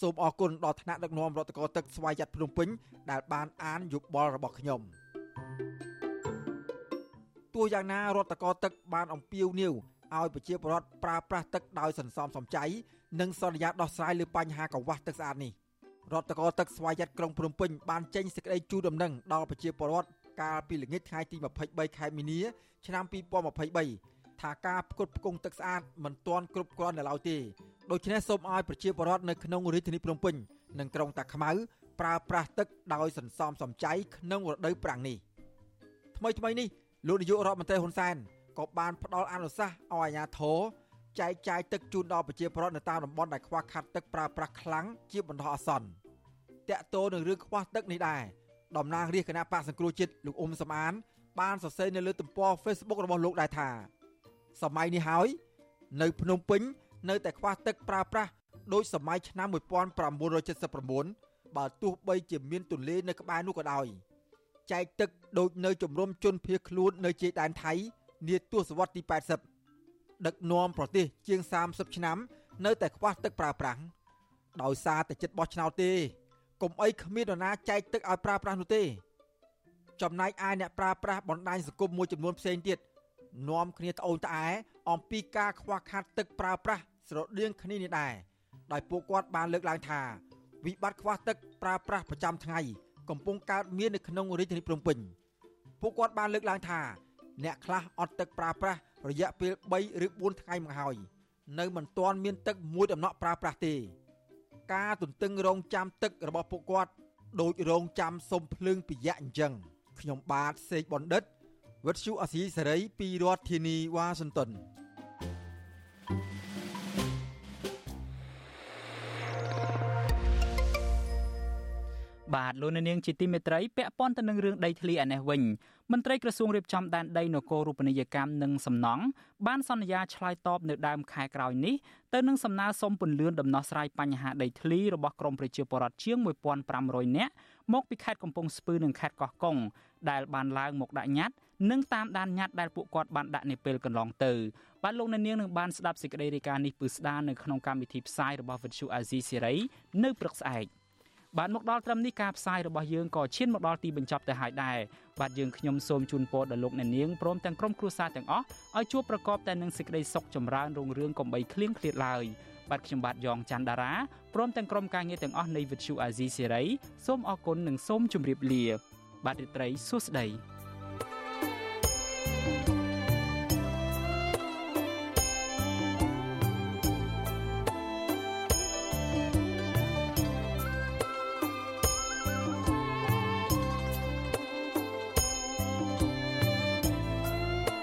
H: សូមអរគុណដល់ថ្នាក់ដឹកនាំរដ្ឋកោទឹកស្វ័យយ័តភ្នំពេញដែលបានអានយោបល់របស់ខ្ញុំទោះយ៉ាងណារដ្ឋកោទឹកបានអំពាវនាវឲ្យប្រជាពលរដ្ឋប្រើប្រាស់ទឹកដោយសន្សំសំចៃ និងសន្យាដោះស្រាយលើបញ្ហាកង្វះទឹកស្អាតនេះរដ្ឋកោទឹកស្វ័យយ័តក្រុងភ្នំពេញបានចេញសេចក្តីជូនដំណឹងដល់ប្រជាពលរដ្ឋកាលពីល្ងាចថ្ងៃទី23ខែមីនា ឆ្នាំ2023ថាការផ្គត់ផ្គង់ទឹកស្អាតមិនទាន់គ្រប់គ្រាន់នៅឡើយទេដូច្នេះសូមឲ្យប្រជាពលរដ្ឋនៅក្នុងរាជធានីភ្នំពេញនិងក្រុងតាខ្មៅប្រើប្រាស់ទឹកដោយសន្សំសំចៃក្នុងរដូវប្រាំងនេះថ្មីថ្មីនេះលោកនាយករដ្ឋមន្ត្រីហ៊ុនសែនក៏បានផ្ដល់អនុសាសន៍ឲ្យអាជ្ញាធរ ចែកចាយទឹកជូនដល់ប្រជាពលរដ្ឋនៅតាមតំបន់ដែលខ្វះខាតទឹកប្រើប្រាស់ខ្លាំងជាបណ្ដោះអាសន្នតាក់ទោនឹងរឿងខ្វះទឹកនេះដែរតំណាងរាជគណៈបកសង្គ្រោះជាតិលោកអ៊ុំសំអាន បានសរសេរនៅលើទំព័រ Facebook របស់លោកដែរថាសម័យនេះហើយនៅភ្នំពេញ នៅតែខ្វះទឹកប្រើប្រាស់ដោយសម័យឆ្នាំ1979បើទោះបីជាមានទន្លេនៅក្បែរនោះក៏ដោយចែកទឹកដូចនៅជំរំជនភៀសខ្លួននៅជ័យដែនថៃនាទសវត្សទី80 ដឹកនាំប្រទេសជាង30ឆ្នាំ នៅតែខ្វះទឹកប្រើប្រាស់ដោយសារតែចិត្តបោះឆ្នោតទេកុំអីគ្មាននរណាចែកទឹកឲ្យប្រើប្រាស់នោះទេ ចំណែកឯអ្នកប្រើប្រាស់បណ្ដាញសង្គមមួយចំនួនផ្សេងទៀតនាំគ្នាត្អូញត្អែអំពីការខ្វះខាតទឹកប្រើប្រាស់ស្រដៀងគ្នានេះដែរដោយពួកគាត់បានលើកឡើងថាវិបត្តិខ្វះទឹកប្រើប្រាស់ប្រចាំថ្ងៃកំពុងកើតមាននៅក្នុងរាជធានីភ្នំពេញពួកគាត់បានលើកឡើងថា អ្នកខ្លះអត់ទឹកប្រើប្រាស់ រយៈពេល3ឬ4ថ្ងៃមកហើយនៅមិនទាន់មានទឹកមួយដំណក់ប្រើប្រាស់ទេ ការទន្ទឹងរង់ចាំទឹករបស់ពួកគាត់ដូចរង់ចាំសុំភ្លើងពីយៈអញ្ចឹងខ្ញុំបាទសេកបណ្ឌិតវិទ្យុអាស៊ីសេរីពីរដ្ឋធានីវ៉ាស៊ីនតោន
A: បាទលោកនាងជាទីមេត្រីពាក់ព័ន្ធទៅនឹងរឿងដីធ្លីឯនេះវិញមន្ត្រីក្រសួងរៀបចំដែនដីនគររូបនីយកម្មនិងសំណង់បានសន្យាឆ្លើយតបនៅដើមខែក្រោយនេះទៅនឹងសំណើសុំពន្លឿនដំណោះស្រាយបញ្ហាដីធ្លីរបស់ក្រមប្រជាពលរដ្ឋជាង1500នាក់មកពីខេត្តកំពង់ស្ពឺនិងខេត្តកោះកុងដែលបានឡើងមកដាក់ញត្តិនិងតាមដានញត្តិដែលពួកគាត់បានដាក់នាពេលកន្លងទៅបាទលោកនាងនឹងបានស្ដាប់សេចក្តីរាយការណ៍នេះពឺស្ដារនៅក្នុងកម្មវិធីផ្សាយរបស់ Vuthu Azizi Serai នៅព្រឹកស្អែក។ បាទមកដល់ត្រឹមនេះការផ្សាយរបស់យើងក៏ឈានមកដល់ទីបញ្ចប់ទៅហើយដែរបាទយើងខ្ញុំសូមជូនពរដល់លោកអ្នកនាងព្រមទាំងក្រុមគ្រួសារទាំងអស់ឲ្យជួបប្រកបតែនឹងសេចក្តីសុខចម្រើនរុងរឿងកំបីគ្លៀងគ្លាតឡើយបាទខ្ញុំបាទយ៉ងច័ន្ទដារាព្រមទាំងក្រុមការងារទាំងអស់នៃ Vuthu Azizi Serai សូមអរគុណនិងសូមជម្រាបលា បាទរីត្រីសួស្តី